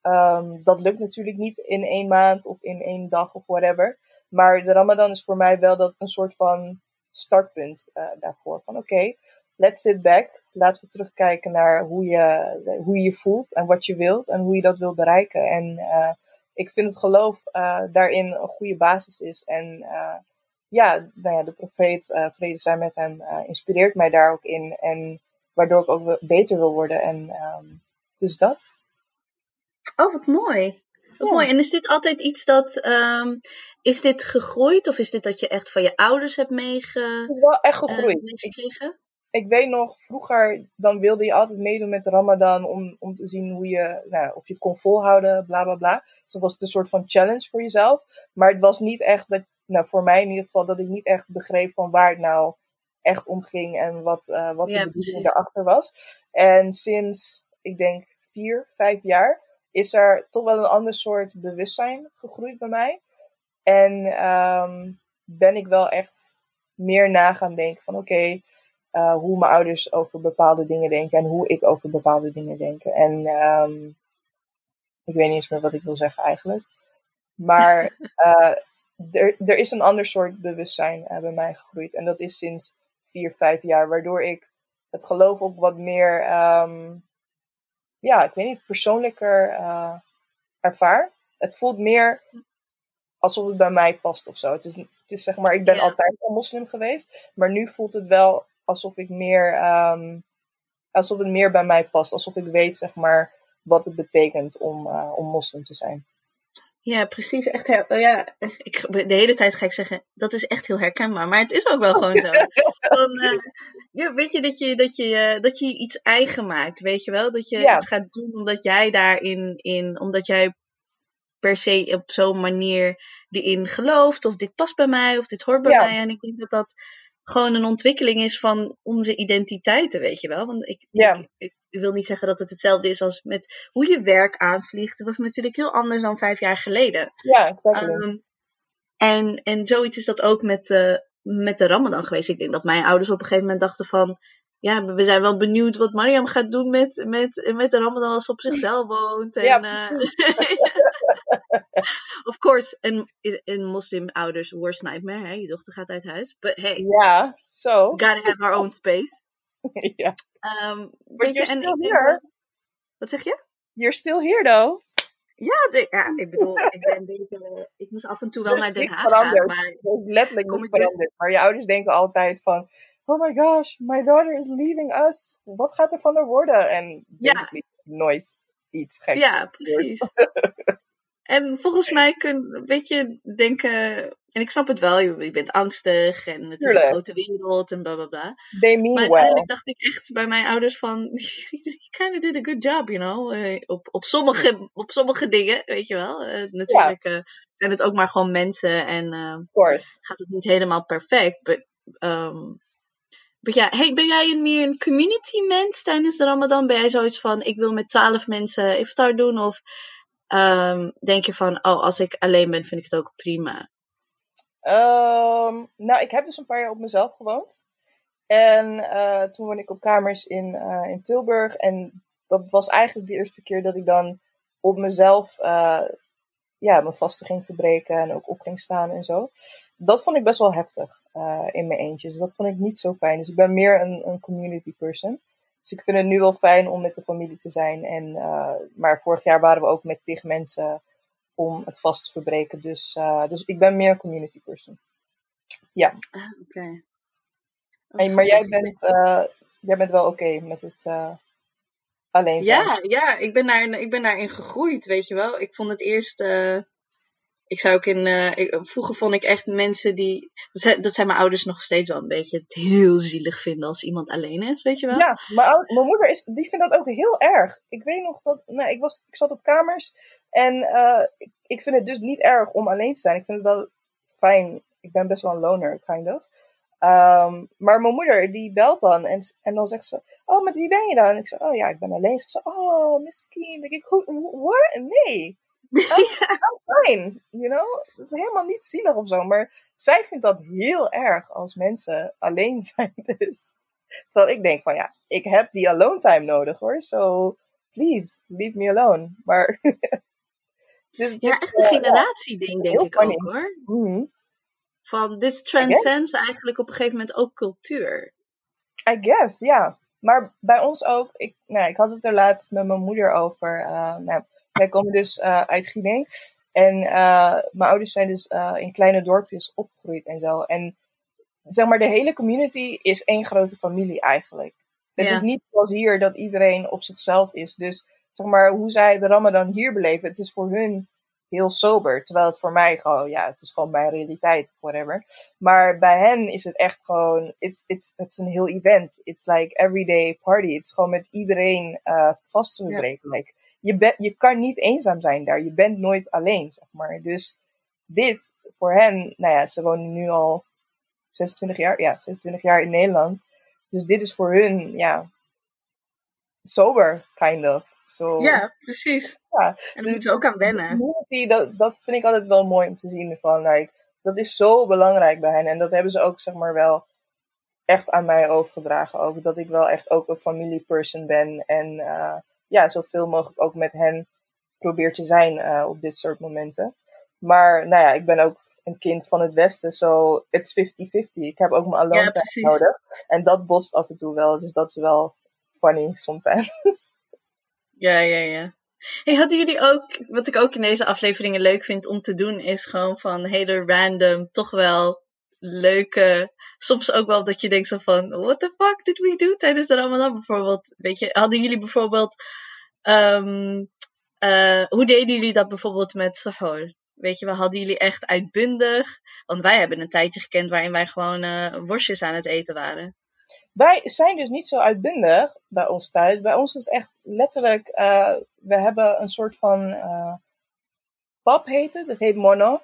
Ehm, dat lukt natuurlijk niet in één maand of in één dag of whatever. Maar de Ramadan is voor mij wel dat een soort van startpunt daarvoor. Van oké, let's sit back. Laten we terugkijken naar hoe je, hoe je je voelt en wat je wilt en hoe je dat wilt bereiken. En ik vind het geloof eh, daarin een goede basis is. En eh, ja, nou ja, de profeet, eh, vrede zij met hem, inspireert mij daar ook in. En waardoor ik ook beter wil worden. En ehm, dus dat. Oh, wat mooi. Wat Ja. mooi. En is dit altijd iets dat. ehm, is dit gegroeid of is dit dat je echt van je ouders hebt meege, Het is wel echt gegroeid. Meegekregen? Ik weet nog, vroeger dan wilde je altijd meedoen met de Ramadan om, om te zien hoe je, nou, of je het kon volhouden, bla bla bla. Dus dat was een soort van challenge voor jezelf. Maar het was niet echt, dat, nou voor mij in ieder geval, dat ik niet echt begreep van waar het nou echt om ging en wat, uh, wat de bedoeling daarachter was. En sinds, ik denk, vier, vijf jaar is er toch wel een ander soort bewustzijn gegroeid bij mij. En um, ben ik wel echt meer na gaan denken van oké, uh, hoe mijn ouders over bepaalde dingen denken en hoe ik over bepaalde dingen denk. En um, ik weet niet eens meer wat ik wil zeggen eigenlijk. Maar uh, [laughs] er, er is een ander soort bewustzijn uh, bij mij gegroeid. En dat is sinds vier, vijf jaar. Waardoor ik het geloof ook wat meer, um, ja, ik weet niet, persoonlijker uh, ervaar. Het voelt meer alsof het bij mij past of zo. Het is, het is zeg maar, ik ben altijd al moslim geweest. Maar nu voelt het wel alsof ik meer, um, alsof het meer bij mij past. Alsof ik weet, zeg maar, wat het betekent om, uh, om moslim te zijn. Ja, precies. Echt heel, ja, ik, de hele tijd ga ik zeggen, dat is echt heel herkenbaar. Maar het is ook wel gewoon zo. [laughs] Uh, ja, weet je dat, je, dat, je, uh, dat je iets eigen maakt, weet je wel? Dat je ja. het gaat doen omdat jij daarin, in, omdat jij per se op zo'n manier erin gelooft. Of dit past bij mij, of dit hoort bij ja. mij. En ik denk dat dat gewoon een ontwikkeling is van onze identiteiten, weet je wel. Want ik, ja. ik, ik, wil niet zeggen dat het hetzelfde is als met hoe je werk aanvliegt. Het was natuurlijk heel anders dan vijf jaar geleden. Ja, exactly. Um, en, en zoiets is dat ook met, uh, met de Ramadan geweest. Ik denk dat mijn ouders op een gegeven moment dachten van... Ja, we zijn wel benieuwd wat Mariam gaat doen met, met, met de Ramadan als ze op zichzelf woont. En, ja, uh, [laughs] of course, een, een moslim ouders worst nightmare. Hè? Je dochter gaat uit huis. But hey, so. gotta have our own space. [laughs] ja. Um, But you're still here. Wat zeg je? You're still here though. Ja, de, ja ik bedoel, ik, ben deze, ik moest af en toe wel naar Den Haag gaan. Maar letterlijk niet veranderd. Maar je ouders denken altijd van, oh my gosh, my daughter is leaving us. Wat gaat er van haar worden? En ja. nooit iets geks. Ja, precies. [laughs] En volgens mij kun weet je denken, en ik snap het wel, je, bent angstig en het is een grote wereld en bla bla bla. They mean maar uiteindelijk well. dacht ik echt bij mijn ouders van, [laughs] you kind of did a good job, you know. Uh, op, op, sommige, op sommige dingen, weet je wel. Uh, natuurlijk uh, zijn het ook maar gewoon mensen en gaat het niet helemaal perfect. But, um, but ja, hey, ben jij een meer een community mens tijdens de Ramadan? Ben jij zoiets van, ik wil met twaalf mensen iftar doen of... Um, denk je van, oh, als ik alleen ben, vind ik het ook prima? Um, nou, ik heb dus een paar jaar op mezelf gewoond. En uh, toen woonde ik op kamers in, uh, in Tilburg. En dat was eigenlijk de eerste keer dat ik dan op mezelf uh, ja, mijn vasten ging verbreken en ook op ging staan en zo. Dat vond ik best wel heftig in mijn eentje. Dus dat vond ik niet zo fijn. Dus ik ben meer een, een community person. Dus ik vind het nu wel fijn om met de familie te zijn. En, uh, maar vorig jaar waren we ook met tig mensen om het vast te verbreken. Dus, uh, dus ik ben meer een community person. Ja. Ah, oké. Okay. maar jij bent, uh, jij bent wel oké okay met het alleen zijn? Ja, ja ik, ben daar, ik ben daarin gegroeid, weet je wel. Ik vond het eerst ik zou ook in. Ik, vroeger vond ik echt mensen die. Dat zijn, dat zijn, mijn ouders nog steeds wel een beetje het heel zielig vinden als iemand alleen is, weet je wel? Ja, mijn, mijn moeder is, die vindt dat ook heel erg. Ik weet nog dat. Nou, ik, was, ik zat op kamers en uh, ik, ik vind het dus niet erg om alleen te zijn. Ik vind het wel fijn. Ik ben best wel een loner, kind of. Um, maar mijn moeder die belt dan en, en dan zegt ze: Oh, met wie ben je dan? En ik zeg: Oh ja, ik ben alleen. Ze zegt: Oh, misschien. Ik, what? Nee. [laughs] I'm fine, you know? Het is helemaal niet zielig of zo, maar zij vindt dat heel erg als mensen alleen [laughs] zijn. Dus. Terwijl ik denk van ja, ik heb die alone time nodig hoor. So please, leave me alone. Maar. [laughs] dus ja, echt een uh, generatieding, denk ik funny. ook hoor. Mm -hmm. Van this transcends eigenlijk op een gegeven moment ook cultuur. I guess, ja. Maar bij ons ook, ik, nou, ik had het er laatst met mijn moeder over. Uh, nou, wij komen dus uh, uit Guinea. En uh, mijn ouders zijn dus uh, in kleine dorpjes opgegroeid en zo. En zeg maar, de hele community is één grote familie eigenlijk. Het ja. is niet zoals hier dat iedereen op zichzelf is. Dus zeg maar, hoe zij de Ramadan hier beleven, het is voor hun heel sober. Terwijl het voor mij gewoon, ja, het is gewoon mijn realiteit, whatever. Maar bij hen is het echt gewoon, it's, it's, it's een heel event. It's like everyday party. Het is gewoon met iedereen uh, vast te breken. Like, je, je kan niet eenzaam zijn daar. Je bent nooit alleen, zeg maar. Dus dit, voor hen, nou ja, ze wonen nu al 26 jaar, ja, 26 jaar in Nederland. Dus dit is voor hun, ja, sober, kind of. So, ja, precies. Ja. En daar dus, moeten ze ook aan wennen. Community, dat, dat vind ik altijd wel mooi om te zien. Van, like, dat is zo belangrijk bij hen. En dat hebben ze ook, zeg maar, wel echt aan mij overgedragen. Ook dat ik wel echt ook een familieperson ben. En uh, ja, zoveel mogelijk ook met hen probeer te zijn uh, op dit soort momenten. Maar nou ja, ik ben ook een kind van het Westen, so it's 50-50. Ik heb ook mijn alone ja, nodig. En dat bost af en toe wel, dus dat is wel funny sometimes. [laughs] Ja, ja, ja. Hey, hadden jullie ook, wat ik ook in deze afleveringen leuk vind om te doen, is gewoon van hele random, toch wel leuke, soms ook wel dat je denkt zo van, what the fuck did we do tijdens de Ramadan bijvoorbeeld? Weet je, hadden jullie bijvoorbeeld, um, uh, hoe deden jullie dat bijvoorbeeld met sahur? Weet je, we hadden jullie echt uitbundig, want wij hebben een tijdje gekend waarin wij gewoon uh, worstjes aan het eten waren. Wij zijn dus niet zo uitbundig bij ons thuis. Bij ons is het echt letterlijk, uh, we hebben een soort van pap heet het. Dat heet mono.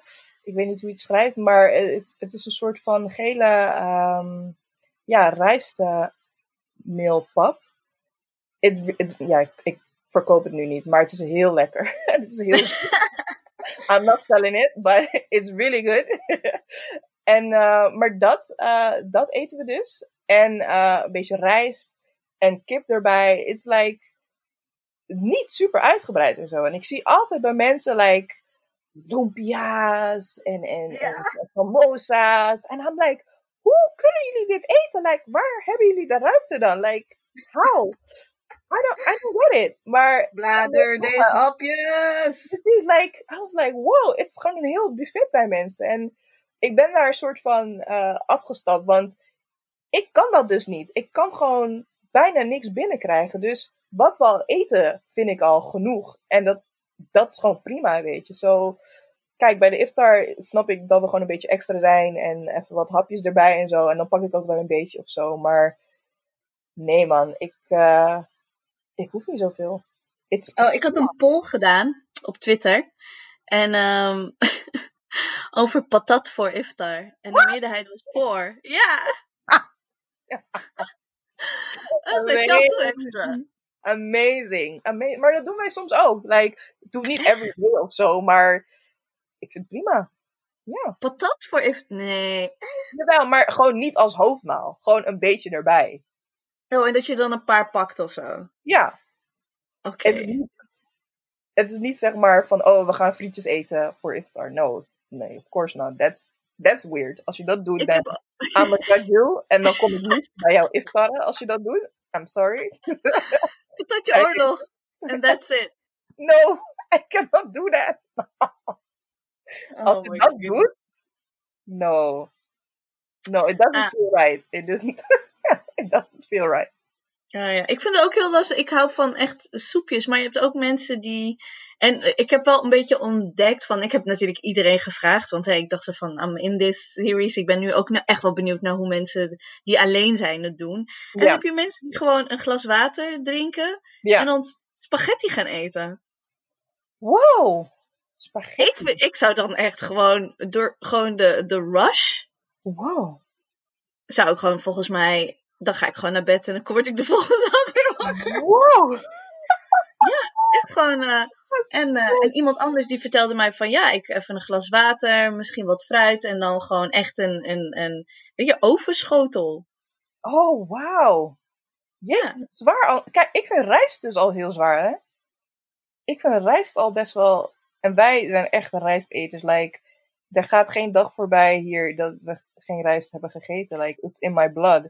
Ik weet niet hoe je het schrijft, maar het, het is een soort van gele, um, ja, rijstmeelpap. ja, ik, ik, verkoop het nu niet, maar het is heel lekker. [laughs] het is heel... [laughs] I'm not selling it, but it's really good. [laughs] en, uh, maar dat, uh, dat eten we dus. En uh, een beetje rijst en kip erbij. It's like niet super uitgebreid en zo. En ik zie altijd bij mensen like lumpia's en, en, ja. en samosa's. En I'm like, hoe kunnen jullie dit eten? Like, waar hebben jullie de ruimte dan? Like, how? I don't, I don't get it. Maar. Blader [laughs] deze hapjes. Precies, like, I was like, wow, het is gewoon een heel buffet bij mensen. En ik ben daar een soort van uh, afgestapt, want ik kan dat dus niet. Ik kan gewoon bijna niks binnenkrijgen. Dus wat we al eten, vind ik al genoeg. En dat, dat is gewoon prima, weet je. Zo, kijk, bij de iftar snap ik dat we gewoon een beetje extra zijn. En even wat hapjes erbij en zo. En dan pak ik ook wel een beetje of zo. Maar nee man, ik, uh, ik hoef niet zoveel. oh, ik had een poll gedaan op Twitter. En um, [laughs] over patat voor iftar. En de meerderheid was voor. Ja! [laughs] [laughs] Dat is geld extra. Amazing. Amazing. Maar dat doen wij soms ook. Like, ik doe niet every day of zo, maar ik vind het prima. Ja. Patat voor if... Nee. Jawel, maar gewoon niet als hoofdmaal. Gewoon een beetje erbij. Oh, en dat je dan een paar pakt of zo? Ja. Oké. Het, het, is niet zeg maar van, oh, we gaan frietjes eten voor iftar. No. Nee, of course not. That's, that's weird. Als je dat doet, dan heb... I'm a [laughs] you. En dan kom ik niet bij jou iftarren als je dat doet. I'm sorry. [laughs] Tot je oorlog. And that's it. No, I cannot do that. [laughs] oh je dat doet, no. No, it doesn't ah. feel right. It doesn't, [laughs] it doesn't feel right. Ja, ja, ik vind het ook heel lastig. Ik hou van echt soepjes, maar je hebt ook mensen die. En ik heb wel een beetje ontdekt van. Ik heb natuurlijk iedereen gevraagd, want hey, ik dacht zo van. I'm in this series. Ik ben nu ook echt wel benieuwd naar hoe mensen die alleen zijn het doen. En heb je mensen die gewoon een glas water drinken en dan spaghetti gaan eten. Wow! Spaghetti. Ik, ik zou dan echt gewoon door gewoon de, de rush. Wow. Zou ik gewoon volgens mij dan ga ik gewoon naar bed en dan word ik de [laughs] volgende dag weer wakker. Wow! ja, echt gewoon. Uh, en, uh, en iemand anders die vertelde mij van ja, ik even een glas water, misschien wat fruit en dan gewoon echt een, een, een weet je, ovenschotel. Oh, wauw. Ja, zwaar al. Kijk, ik vind rijst dus al heel zwaar, hè? Ik vind rijst al best wel. En wij zijn echt rijsteters. Like, er gaat geen dag voorbij hier dat we geen rijst hebben gegeten. Like, it's in my blood.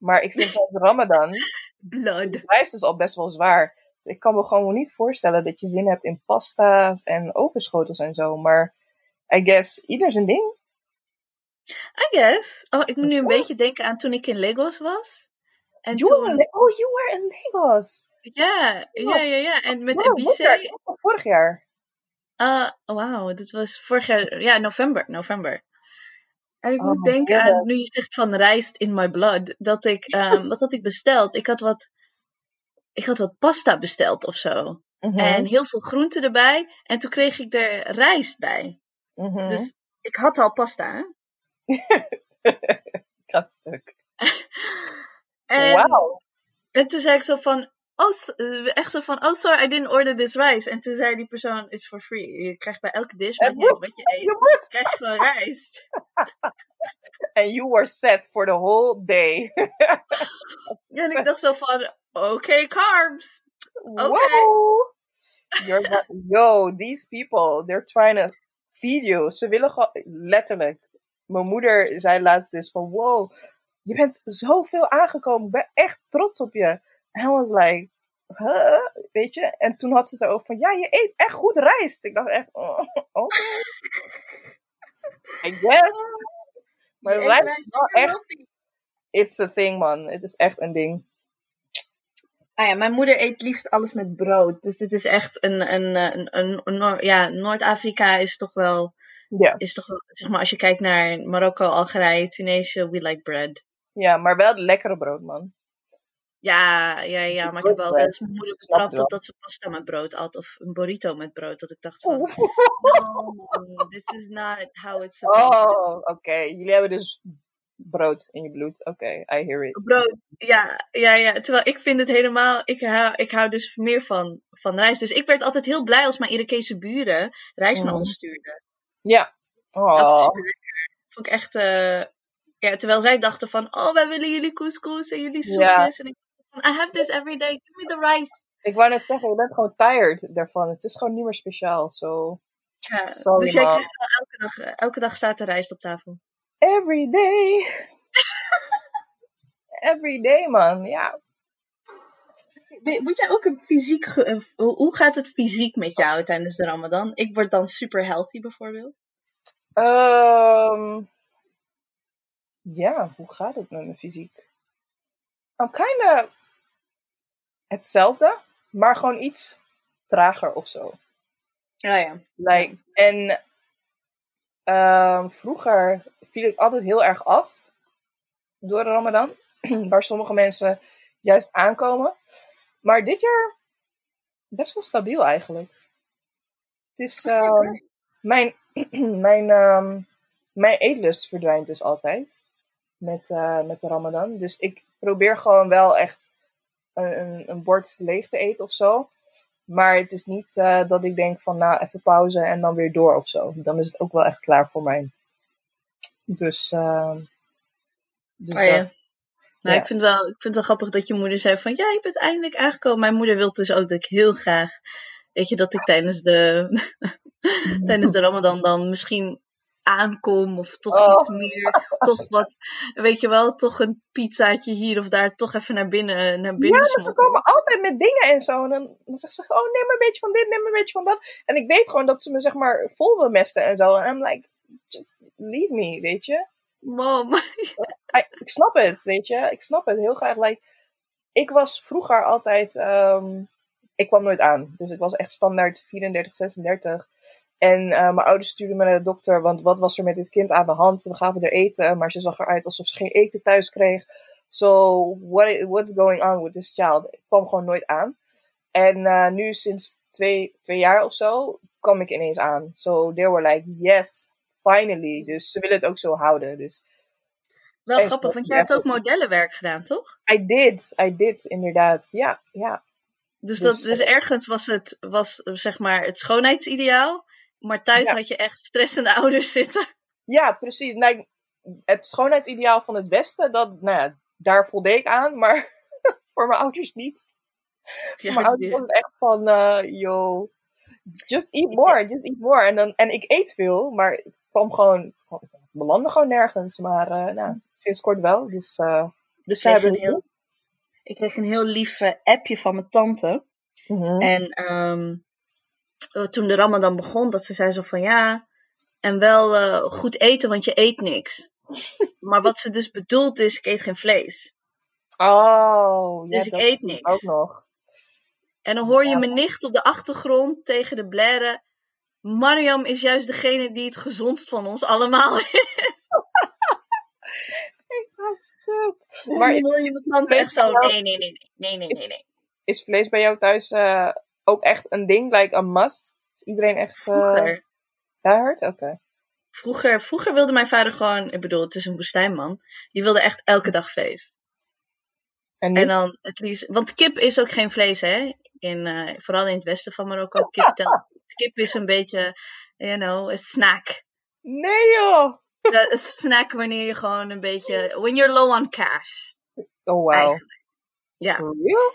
Maar ik vind dat Ramadan. [laughs] Blood. Rijst is al best wel zwaar. Dus ik kan me gewoon niet voorstellen dat je zin hebt in pasta's en overschotels en zo. Maar I guess ieder zijn ding. I guess. Oh, ik moet nu een beetje denken aan toen ik in Lagos was. En you toen... Were, oh, you were in Lagos. Ja, ja, ja, ja. En met wow, Ibiza. Vorig jaar. Uh, Wauw, dit was vorig jaar, ja, november. november. En ik Oh moet denken aan, nu je zegt van rijst in my blood, dat ik, [laughs] ehm, wat had ik besteld? Ik had wat, ik had wat pasta besteld of zo. Mhm, En heel veel groenten erbij. En toen kreeg ik er rijst bij. mhm. Dus ik had al pasta. [laughs] [laughs] En, Wauw. en toen zei ik zo van, oh, echt zo van, oh sorry, I didn't order this rice. En toen zei die persoon, it's for free. Je krijgt bij elke dish, wat je eet, Je moet. krijg je gewoon rijst. [laughs] And you were set for the whole day. [laughs] Ja, en ik dacht zo van, oké, carbs. Wow. You're not- yo, these people, they're trying to feed you. Ze willen gewoon, letterlijk. Mijn moeder zei laatst dus van, wow, je bent zoveel aangekomen. Ik ben echt trots op je. En I was like, huh? Weet je? En toen had ze het erover van, ja, je eet echt goed rijst. Ik dacht echt, oh, [laughs] oké. [laughs] I guess. Maar rijst is wel echt, it's a thing, man. Het is echt een ding. Ah ja, mijn moeder eet liefst alles met brood. Dus dit is echt een, een, een, een, een Noor- ja, Noord-Afrika is toch wel, Ja. is toch wel, zeg maar, als je kijkt naar Marokko, Algerije, Tunesië, we like bread. Ja, maar wel lekkere brood, man. Ja, ja, ja, maar ik heb wel eens mijn moeder betrapt het op dat ze pasta met brood at of een burrito met brood. Dat ik dacht van, Oh, no, this is not how it's [laughs] supposed to oh oké. Jullie hebben dus brood in je bloed. Oké, I hear it. Brood, ja, ja, ja. Terwijl ik vind het helemaal, ik hou, ik hou dus meer van, van rijst. Dus ik werd altijd heel blij als mijn Irakese buren rijst naar Mhm. ons stuurden. Ja. Dat Oh, lekker. Vond ik echt, eh, ja, terwijl zij dachten van, oh, wij willen jullie couscous en jullie Ja. soepjes. En ik I have this every day, give me the rice. ik wou net zeggen, je bent gewoon tired daarvan. Het is gewoon niet meer speciaal. So, Ja, Sorry, dus jij man. krijgt wel elke dag, elke dag staat er rijst op tafel. every day. [laughs] every day, man. Ja. Moet jij ook een fysiek, hoe gaat het fysiek met jou tijdens de ramadan? Ik word dan super healthy bijvoorbeeld. Ehm, ja, hoe gaat het met mijn fysiek? I'm kinda hetzelfde, maar gewoon iets trager of zo. Ja, ja. Like, en ehm, vroeger viel ik altijd heel erg af door de Ramadan, [clears throat] waar sommige mensen juist aankomen. Maar dit jaar best wel stabiel eigenlijk. Het is ehm, mijn, [clears throat] mijn, ehm, mijn eetlust verdwijnt dus altijd met, eh, met de Ramadan. Dus ik probeer gewoon wel echt een, een, een bord leeg te eten of zo. Maar het is niet eh, dat ik denk van nou even pauze en dan weer door of zo. Dan is het ook wel echt klaar voor mij. Dus, ehm dus Oh ja. dat. Nou, Ja. ik, vind wel, ik vind het wel grappig dat je moeder zei van ja, je bent eindelijk aangekomen. Mijn moeder wil dus ook dat ik heel graag, weet je, dat ik tijdens de, [laughs] tijdens de Ramadan dan misschien aankom of toch Oh. iets meer, toch wat, weet je wel, toch een pizzaatje hier of daar, toch even naar binnen, naar binnen Ja, ze komen altijd met dingen en zo. En dan, dan zegt ze, oh neem maar een beetje van dit, neem maar een beetje van dat. En ik weet gewoon dat ze me zeg maar vol wil mesten en zo. En I'm like, just leave me, weet je. Mom. [laughs] I- ik snap het, weet je. Ik snap het heel graag. Like, ik was vroeger altijd... ehm, ik kwam nooit aan. Dus ik was echt standaard 34, 36. En eh, mijn ouders stuurden me naar de dokter. Want wat was er met dit kind aan de hand? We gaven er eten. Maar ze zag eruit alsof ze geen eten thuis kreeg. So, what, what's going on with this child? Ik kwam gewoon nooit aan. En eh, nu sinds twee, twee jaar of zo kwam ik ineens aan. So, they were like, yes, finally. Dus ze willen het ook zo houden. Dus Wel En grappig, want jij hebt ook modellenwerk gedaan, toch? I did, I did, inderdaad. Ja, ja. Dus, Dus, dat, dus ergens was het, was, zeg maar, het schoonheidsideaal. Maar thuis Ja. had je echt stressende [laughs] ouders zitten. Ja, precies. Nou, het schoonheidsideaal van het Westen, dat, nou ja, daar voldeed ik aan, maar [laughs] voor mijn ouders niet. Mijn ouders was het echt van, yo, just eat more, just eat more. En, dan, en ik eet veel, maar ik kwam gewoon, het belandde gewoon nergens. Maar eh, nou, sinds kort wel, dus, eh dus ze kreeg hebben heel, ik kreeg een heel lief appje van mijn tante. Mhm. En ehm, eh, toen de Ramadan begon, dat ze zei zo van ja, en wel eh, goed eten, want je eet niks. [laughs] maar wat ze dus bedoelt is, ik eet geen vlees. Oh, Dus ik eet niks. ook nog. En dan hoor je Ja. mijn nicht op de achtergrond tegen de blaren. Mariam is juist degene die het gezondst van ons allemaal is. [laughs] Ik was stuk. Maar hoor je tante echt zo, nee, nee, nee, nee, nee, nee, nee. is vlees bij jou thuis eh, ook echt een ding? Like a must? Is iedereen echt... eh Vroeger, Daar? Oké. vroeger, vroeger wilde mijn vader gewoon, ik bedoel, het is een woestijnman, die wilde echt elke dag vlees. En? En dan het liefst, want kip is ook geen vlees, hè? In, eh, vooral in het westen van Marokko. Kip, telt, kip is een beetje, you know, een snack. Nee joh! Een snack wanneer je gewoon een beetje, when you're low on cash. Oh wow. Eigenlijk. Ja,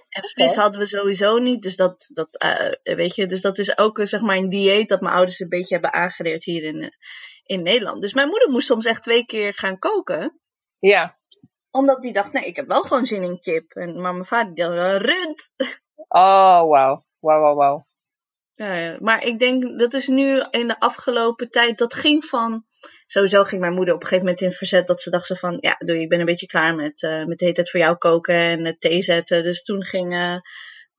en vis hadden we sowieso niet. Dus dat, dat, eh, weet je, dus dat is ook zeg maar een dieet dat mijn ouders een beetje hebben aangeleerd hier in, eh, in Nederland. Dus mijn moeder moest soms echt twee keer gaan koken. Ja. Omdat die dacht, nee, ik heb wel gewoon zin in kip. En, maar mijn vader dacht, eh, rund. Oh wow. Wow, wow, wow. Ja, ja. maar ik denk, dat is nu in de afgelopen tijd, dat ging van... Sowieso ging mijn moeder op een gegeven moment in verzet dat ze dacht ze van... Ja, doe, ik ben een beetje klaar met, eh, met de hele tijd voor jou koken en het thee zetten. Dus toen ging... eh,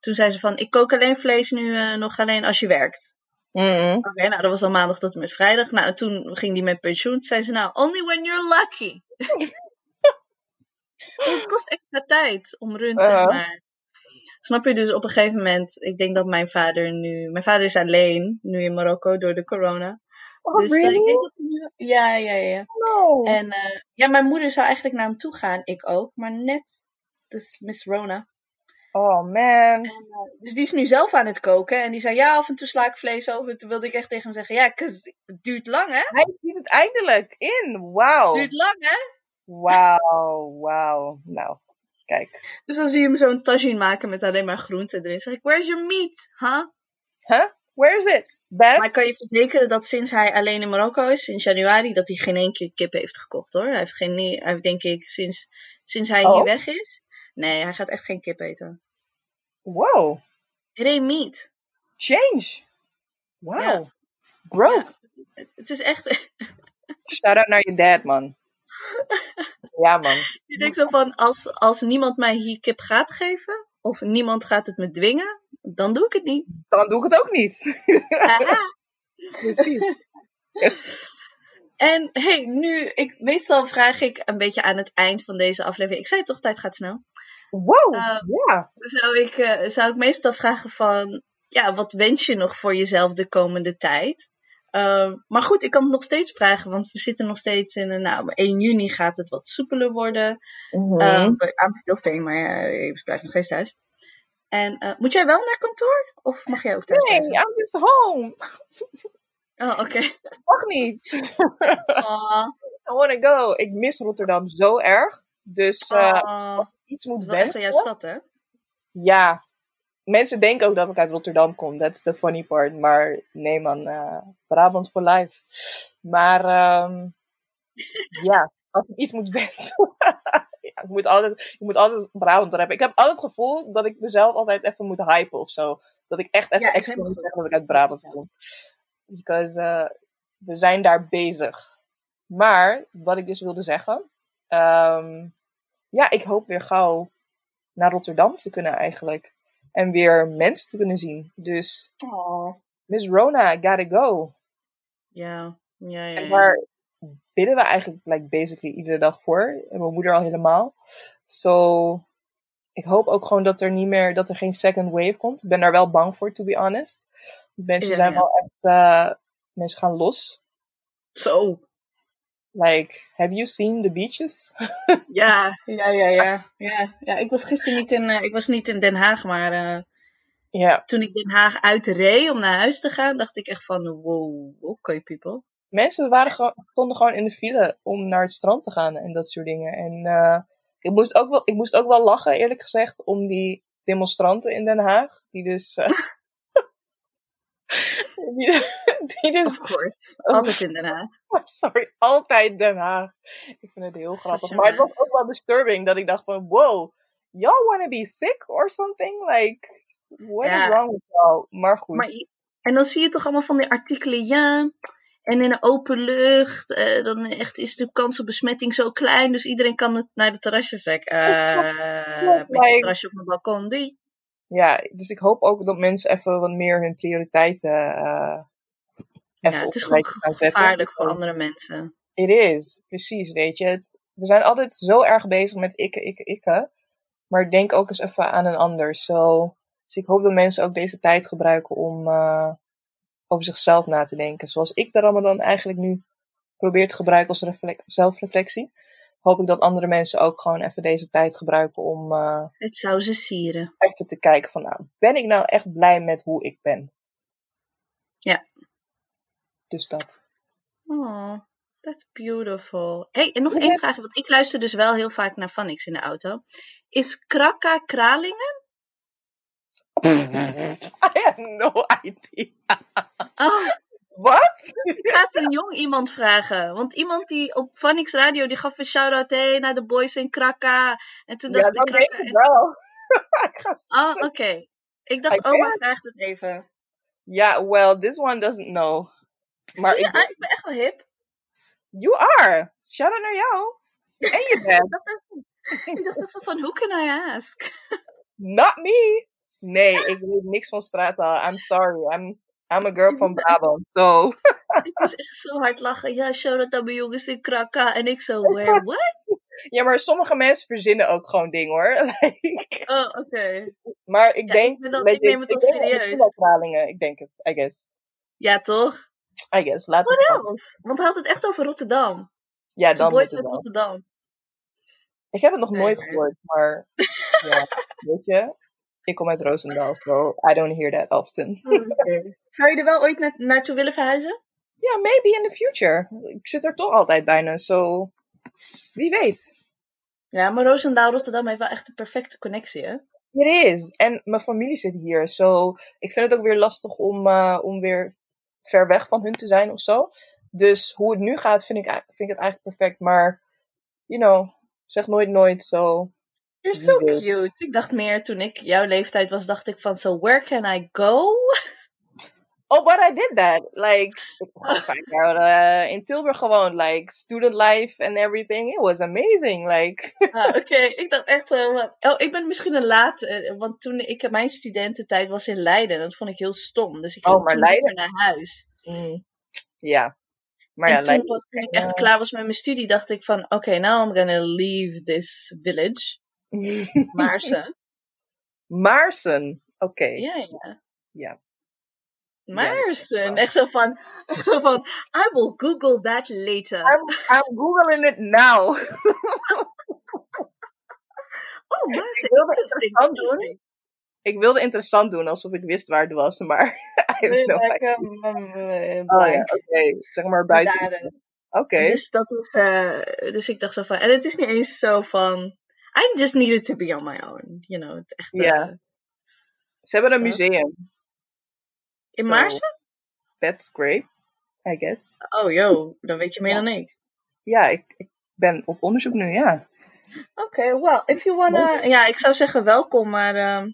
toen zei ze van, ik kook alleen vlees nu eh, nog alleen als je werkt. Mm-mm. Oké, nou dat was al maandag tot en met vrijdag. Nou, toen ging die met pensioen. Toen zei ze nou, only when you're lucky. [laughs] Het kost extra tijd om rund, zeg Uh-huh. maar. Snap je? Dus op een gegeven moment, ik denk dat mijn vader nu... Mijn vader is alleen, nu in Marokko, door de corona. Oh, dus eh, really? ik denk dat hij nu- Ja, ja, ja. No. En eh, ja, mijn moeder zou eigenlijk naar hem toe gaan. Ik ook. Maar net, dus Miss Rona. Oh man. Dus die is nu zelf aan het koken. En die zei, ja, af en toe sla ik vlees over. Toen wilde ik echt tegen hem zeggen, ja, het duurt lang, hè? Hij ziet het eindelijk in. Het Wauw. duurt lang, hè? Wauw, wauw. Nou, kijk. Dus dan zie je hem zo'n tagine maken met alleen maar groenten erin. zeg ik, where's your meat? Huh? Huh? Where is it? Maar ik kan je verzekeren dat sinds hij alleen in Marokko is, sinds januari, dat hij geen één keer kip heeft gekocht hoor. Hij heeft geen, hij heeft, denk ik, sinds, sinds hij Oh. hier weg is. Nee, hij gaat echt geen kip eten. Wow. Ain't meat. Change. Wow. Ja. Growth. Het, het is echt. [laughs] Shout out naar je dad, man. ja, man. ik denk zo van: als, als niemand mij hier kip gaat geven, of niemand gaat het me dwingen, dan doe ik het niet. Dan doe ik het ook niet. Precies. En hey, nu, ik, meestal vraag ik een beetje aan het eind van deze aflevering. Ik zei toch, tijd gaat snel. Wow. Uh, ja. Zou ik, eh, zou ik meestal vragen van, ja, wat wens je nog voor jezelf de komende tijd? Uh, maar goed, ik kan het nog steeds vragen, want we zitten nog steeds in een, nou, 1 juni gaat het wat soepeler worden. Mhm. Uh, I'm still staying, maar uh, je blijft nog steeds thuis. En uh, moet jij wel naar kantoor? Of mag jij ook thuis Nee, blijven? I'm just home. Oh, oké. Okay. Mag niet. Oh. I wanna go. Ik mis Rotterdam zo erg. Dus uh, oh. als ik iets moet wensen... echt jouw stad, hè? Ja. Mensen denken ook dat ik uit Rotterdam kom. That's the funny part. Maar nee man, uh, Brabant for life. Maar um, [laughs] ja, als ik iets moet wensen... [laughs] ik, moet altijd, ik moet altijd hebben. Ik heb altijd het gevoel dat ik mezelf altijd even moet hypen of zo. Dat ik echt even ja, extra moet zeggen dat ik uit Brabant kom. Because uh, we zijn daar bezig. Maar, wat ik dus wilde zeggen. Um, ja, ik hoop weer gauw naar Rotterdam te kunnen eigenlijk. En weer mensen te kunnen zien. Dus. Miss Rona, I gotta go. Ja, ja, ja. En bidden we eigenlijk like, basically iedere dag voor. En mijn moeder al helemaal. So, ik hoop ook gewoon dat er niet meer, dat er geen second wave komt. Ik ben daar wel bang voor, to be honest. Mensen ja, zijn ja. wel echt, uh, mensen gaan los. Zo. Like, have you seen the beaches? ja, [laughs] ja, ja, ja, ja. Ja, ik was gisteren niet in, uh, ik was niet in Den Haag, maar uh, yeah. toen ik Den Haag uitreed om naar huis te gaan, dacht ik echt van, wow, oké okay, people. Mensen waren gewoon, stonden gewoon in de file om naar het strand te gaan en dat soort dingen. En uh, ik, moest ook wel, ik moest ook wel lachen, eerlijk gezegd, om die demonstranten in Den Haag. Die dus. Uh, [laughs] die, die dus, of course. Altijd in Den Haag. [laughs] Sorry, altijd Den Haag. Ik vind het heel grappig. Maar het was ook wel disturbing dat ik dacht van, wow, y'all wanna be sick or something? Like, what ja. is wrong with y'all? Maar goed. Maar, en dan zie je toch allemaal van die artikelen, ja... En in de open lucht, uh, dan echt is de kans op besmetting zo klein. Dus iedereen kan het naar de terrasje zeggen. Uh, met het terrasje op mijn balkon, doei. Ja, dus ik hoop ook dat mensen even wat meer hun prioriteiten uh, Ja, het is gewoon gevaarlijk voor andere mensen. It is, precies, weet je. Het, we zijn altijd zo erg bezig met ikke, ikke, ikke. Maar denk ook eens even aan een ander. So, dus ik hoop dat mensen ook deze tijd gebruiken om eh, over zichzelf na te denken. Zoals ik de Ramadan eigenlijk nu probeer te gebruiken als reflec- zelfreflectie. Hoop ik dat andere mensen ook gewoon even deze tijd gebruiken om eh, Het zou ze sieren. even te kijken van, nou, ben ik nou echt blij met hoe ik ben? Ja. Dus dat. Oh, that's beautiful. hey, en nog Ja. één vraag, want ik luister dus wel heel vaak naar Vanix in de auto. Is Krakka Kralingen? [laughs] I have no idea. Oh, Wat? ik ga het een jong iemand vragen. Want iemand die op Vanix Radio, die gaf een shout-out hey, naar de boys in Krakka. En toen Ja, dacht ik Krakka... ik wel. [laughs] ik ga Oh, oké. Ik dacht, I oma guess. vraagt het even. Ja, well, this one doesn't know. Maar Ja, ik, ah, ik ben echt wel hip. you are. Shout out naar jou. En je [laughs] bent. Ik dacht echt zo van, who can I ask? Not me. Nee, ik weet niks van straattaal. I'm sorry. I'm, I'm a girl from Brabant. So, [laughs] Ik moest echt zo hard lachen. Ja, shout-out aan mijn jongens in Krakka. En ik zo, [laughs] where, what? ja, maar sommige mensen verzinnen ook gewoon dingen hoor. [laughs] Like, Oh, oké. maar ik Ja, denk... ik weet ik neem het wel denk- serieus. Kralingen. Ik denk het. I guess. Ja, toch? I guess. Laten we What het else? Want hij had het echt over Rotterdam. Ja, dan boys wel. Rotterdam. Ik heb het nog Nee, nooit gehoord, maar ja, weet je, ik kom uit Roosendaal, so I don't hear that often. Zou je er wel ooit na naartoe willen verhuizen? Ja, maybe in the future. Ik zit er toch altijd bijna, so wie weet. Ja, maar Roosendaal, Rotterdam heeft wel echt de perfecte connectie, hè? It is. En mijn familie zit hier, so ik vind het ook weer lastig om, eh, om weer ver weg van hun te zijn of zo. Dus hoe het nu gaat, vind ik, vind ik het eigenlijk perfect. Maar, you know, zeg nooit nooit, so You're so cute. Ik dacht meer, toen ik jouw leeftijd was, dacht ik van, so where can I go? [laughs] Oh, but I did that. Like, ik gewoon jaar eh, in Tilburg gewoond. Like, student life and everything. It was amazing. Like, Ah, Oké, ik dacht echt, wat- oh, ik ben misschien een laat, eh, want toen ik, mijn studententijd was in Leiden, dat vond ik heel stom. Dus ik Oh, ging maar toen Leiden? naar huis. mm, ja. Maar en ja, toen, is toen ik echt klaar was met mijn studie, dacht ik van, oké, now I'm gonna leave this village. [laughs] Maarsen. Maarsen. Oké. Ja, ja. Ja. Maarsen. Echt zo van, echt [laughs] zo van, I will google that later. I'm, I'm googling it now. [laughs] oh, Maarsen. wilde Interesting, interessant doen. ik wilde interessant doen, alsof ik wist waar het was. Maar I have no. Like, um, uh, Oh ja, oké. Zeg maar buiten. Oké. Dus dat was, eh, dus ik dacht zo van, en het is niet eens zo van, I just needed to be on my own, you know, het echt. Ja. Ze hebben een museum. in Zo. Maarsen? That's great. I guess. Oh, yo, dan weet je meer dan ik. Ja, ik, ik ben op onderzoek nu, ja. Oké, well, if you wanna, ja, ik zou zeggen welkom, maar, ehm,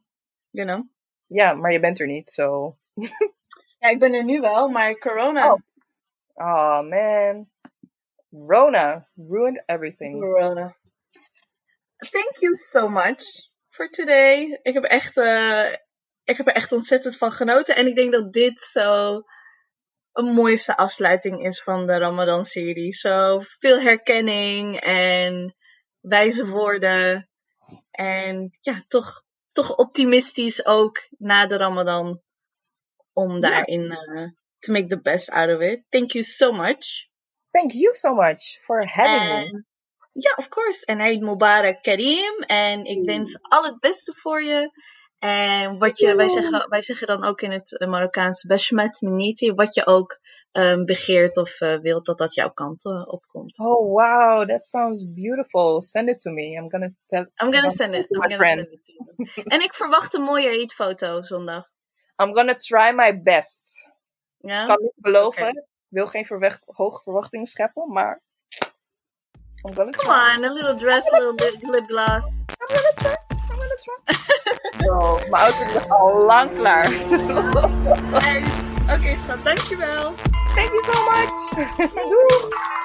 you know. Ja, maar je bent er niet, zo. [laughs] Ja, ik ben er nu wel, maar corona. Oh. Oh man. Rona ruined everything. Corona. Thank you so much for today. Ik heb echt, eh, ik heb er echt ontzettend van genoten. En ik denk dat dit zo een mooiste afsluiting is van de Ramadan-serie. Zo veel herkenning en wijze woorden. En ja, toch, toch optimistisch ook na de Ramadan. Om daarin eh, to make the best out of it. Thank you so much. Thank you so much for having me. Ja, of course. En Eid Mubarak Karim. En ik wens al het beste voor je. En wat je, wij zeggen, wij zeggen dan ook in het Marokkaans, Bashmat Miniti, wat je ook ehm, begeert of eh, wilt dat dat jouw kant eh, opkomt. Oh wow, that sounds beautiful. Send it to me. I'm gonna tell. I'm gonna send it. I'm gonna friend. send it to you. en ik verwacht een mooie Eid-foto zondag. I'm gonna try my best. Ja? Ik kan niet beloven. Ik wil geen verweg- hoge verwachtingen scheppen, maar. I'm gonna try. Come on, a little dress, a little lip, lip gloss. I'm gonna try. I'm gonna try. Zo, mijn auto ligt al lang klaar. Schat, dankjewel. Thank you so much. [laughs] Doei.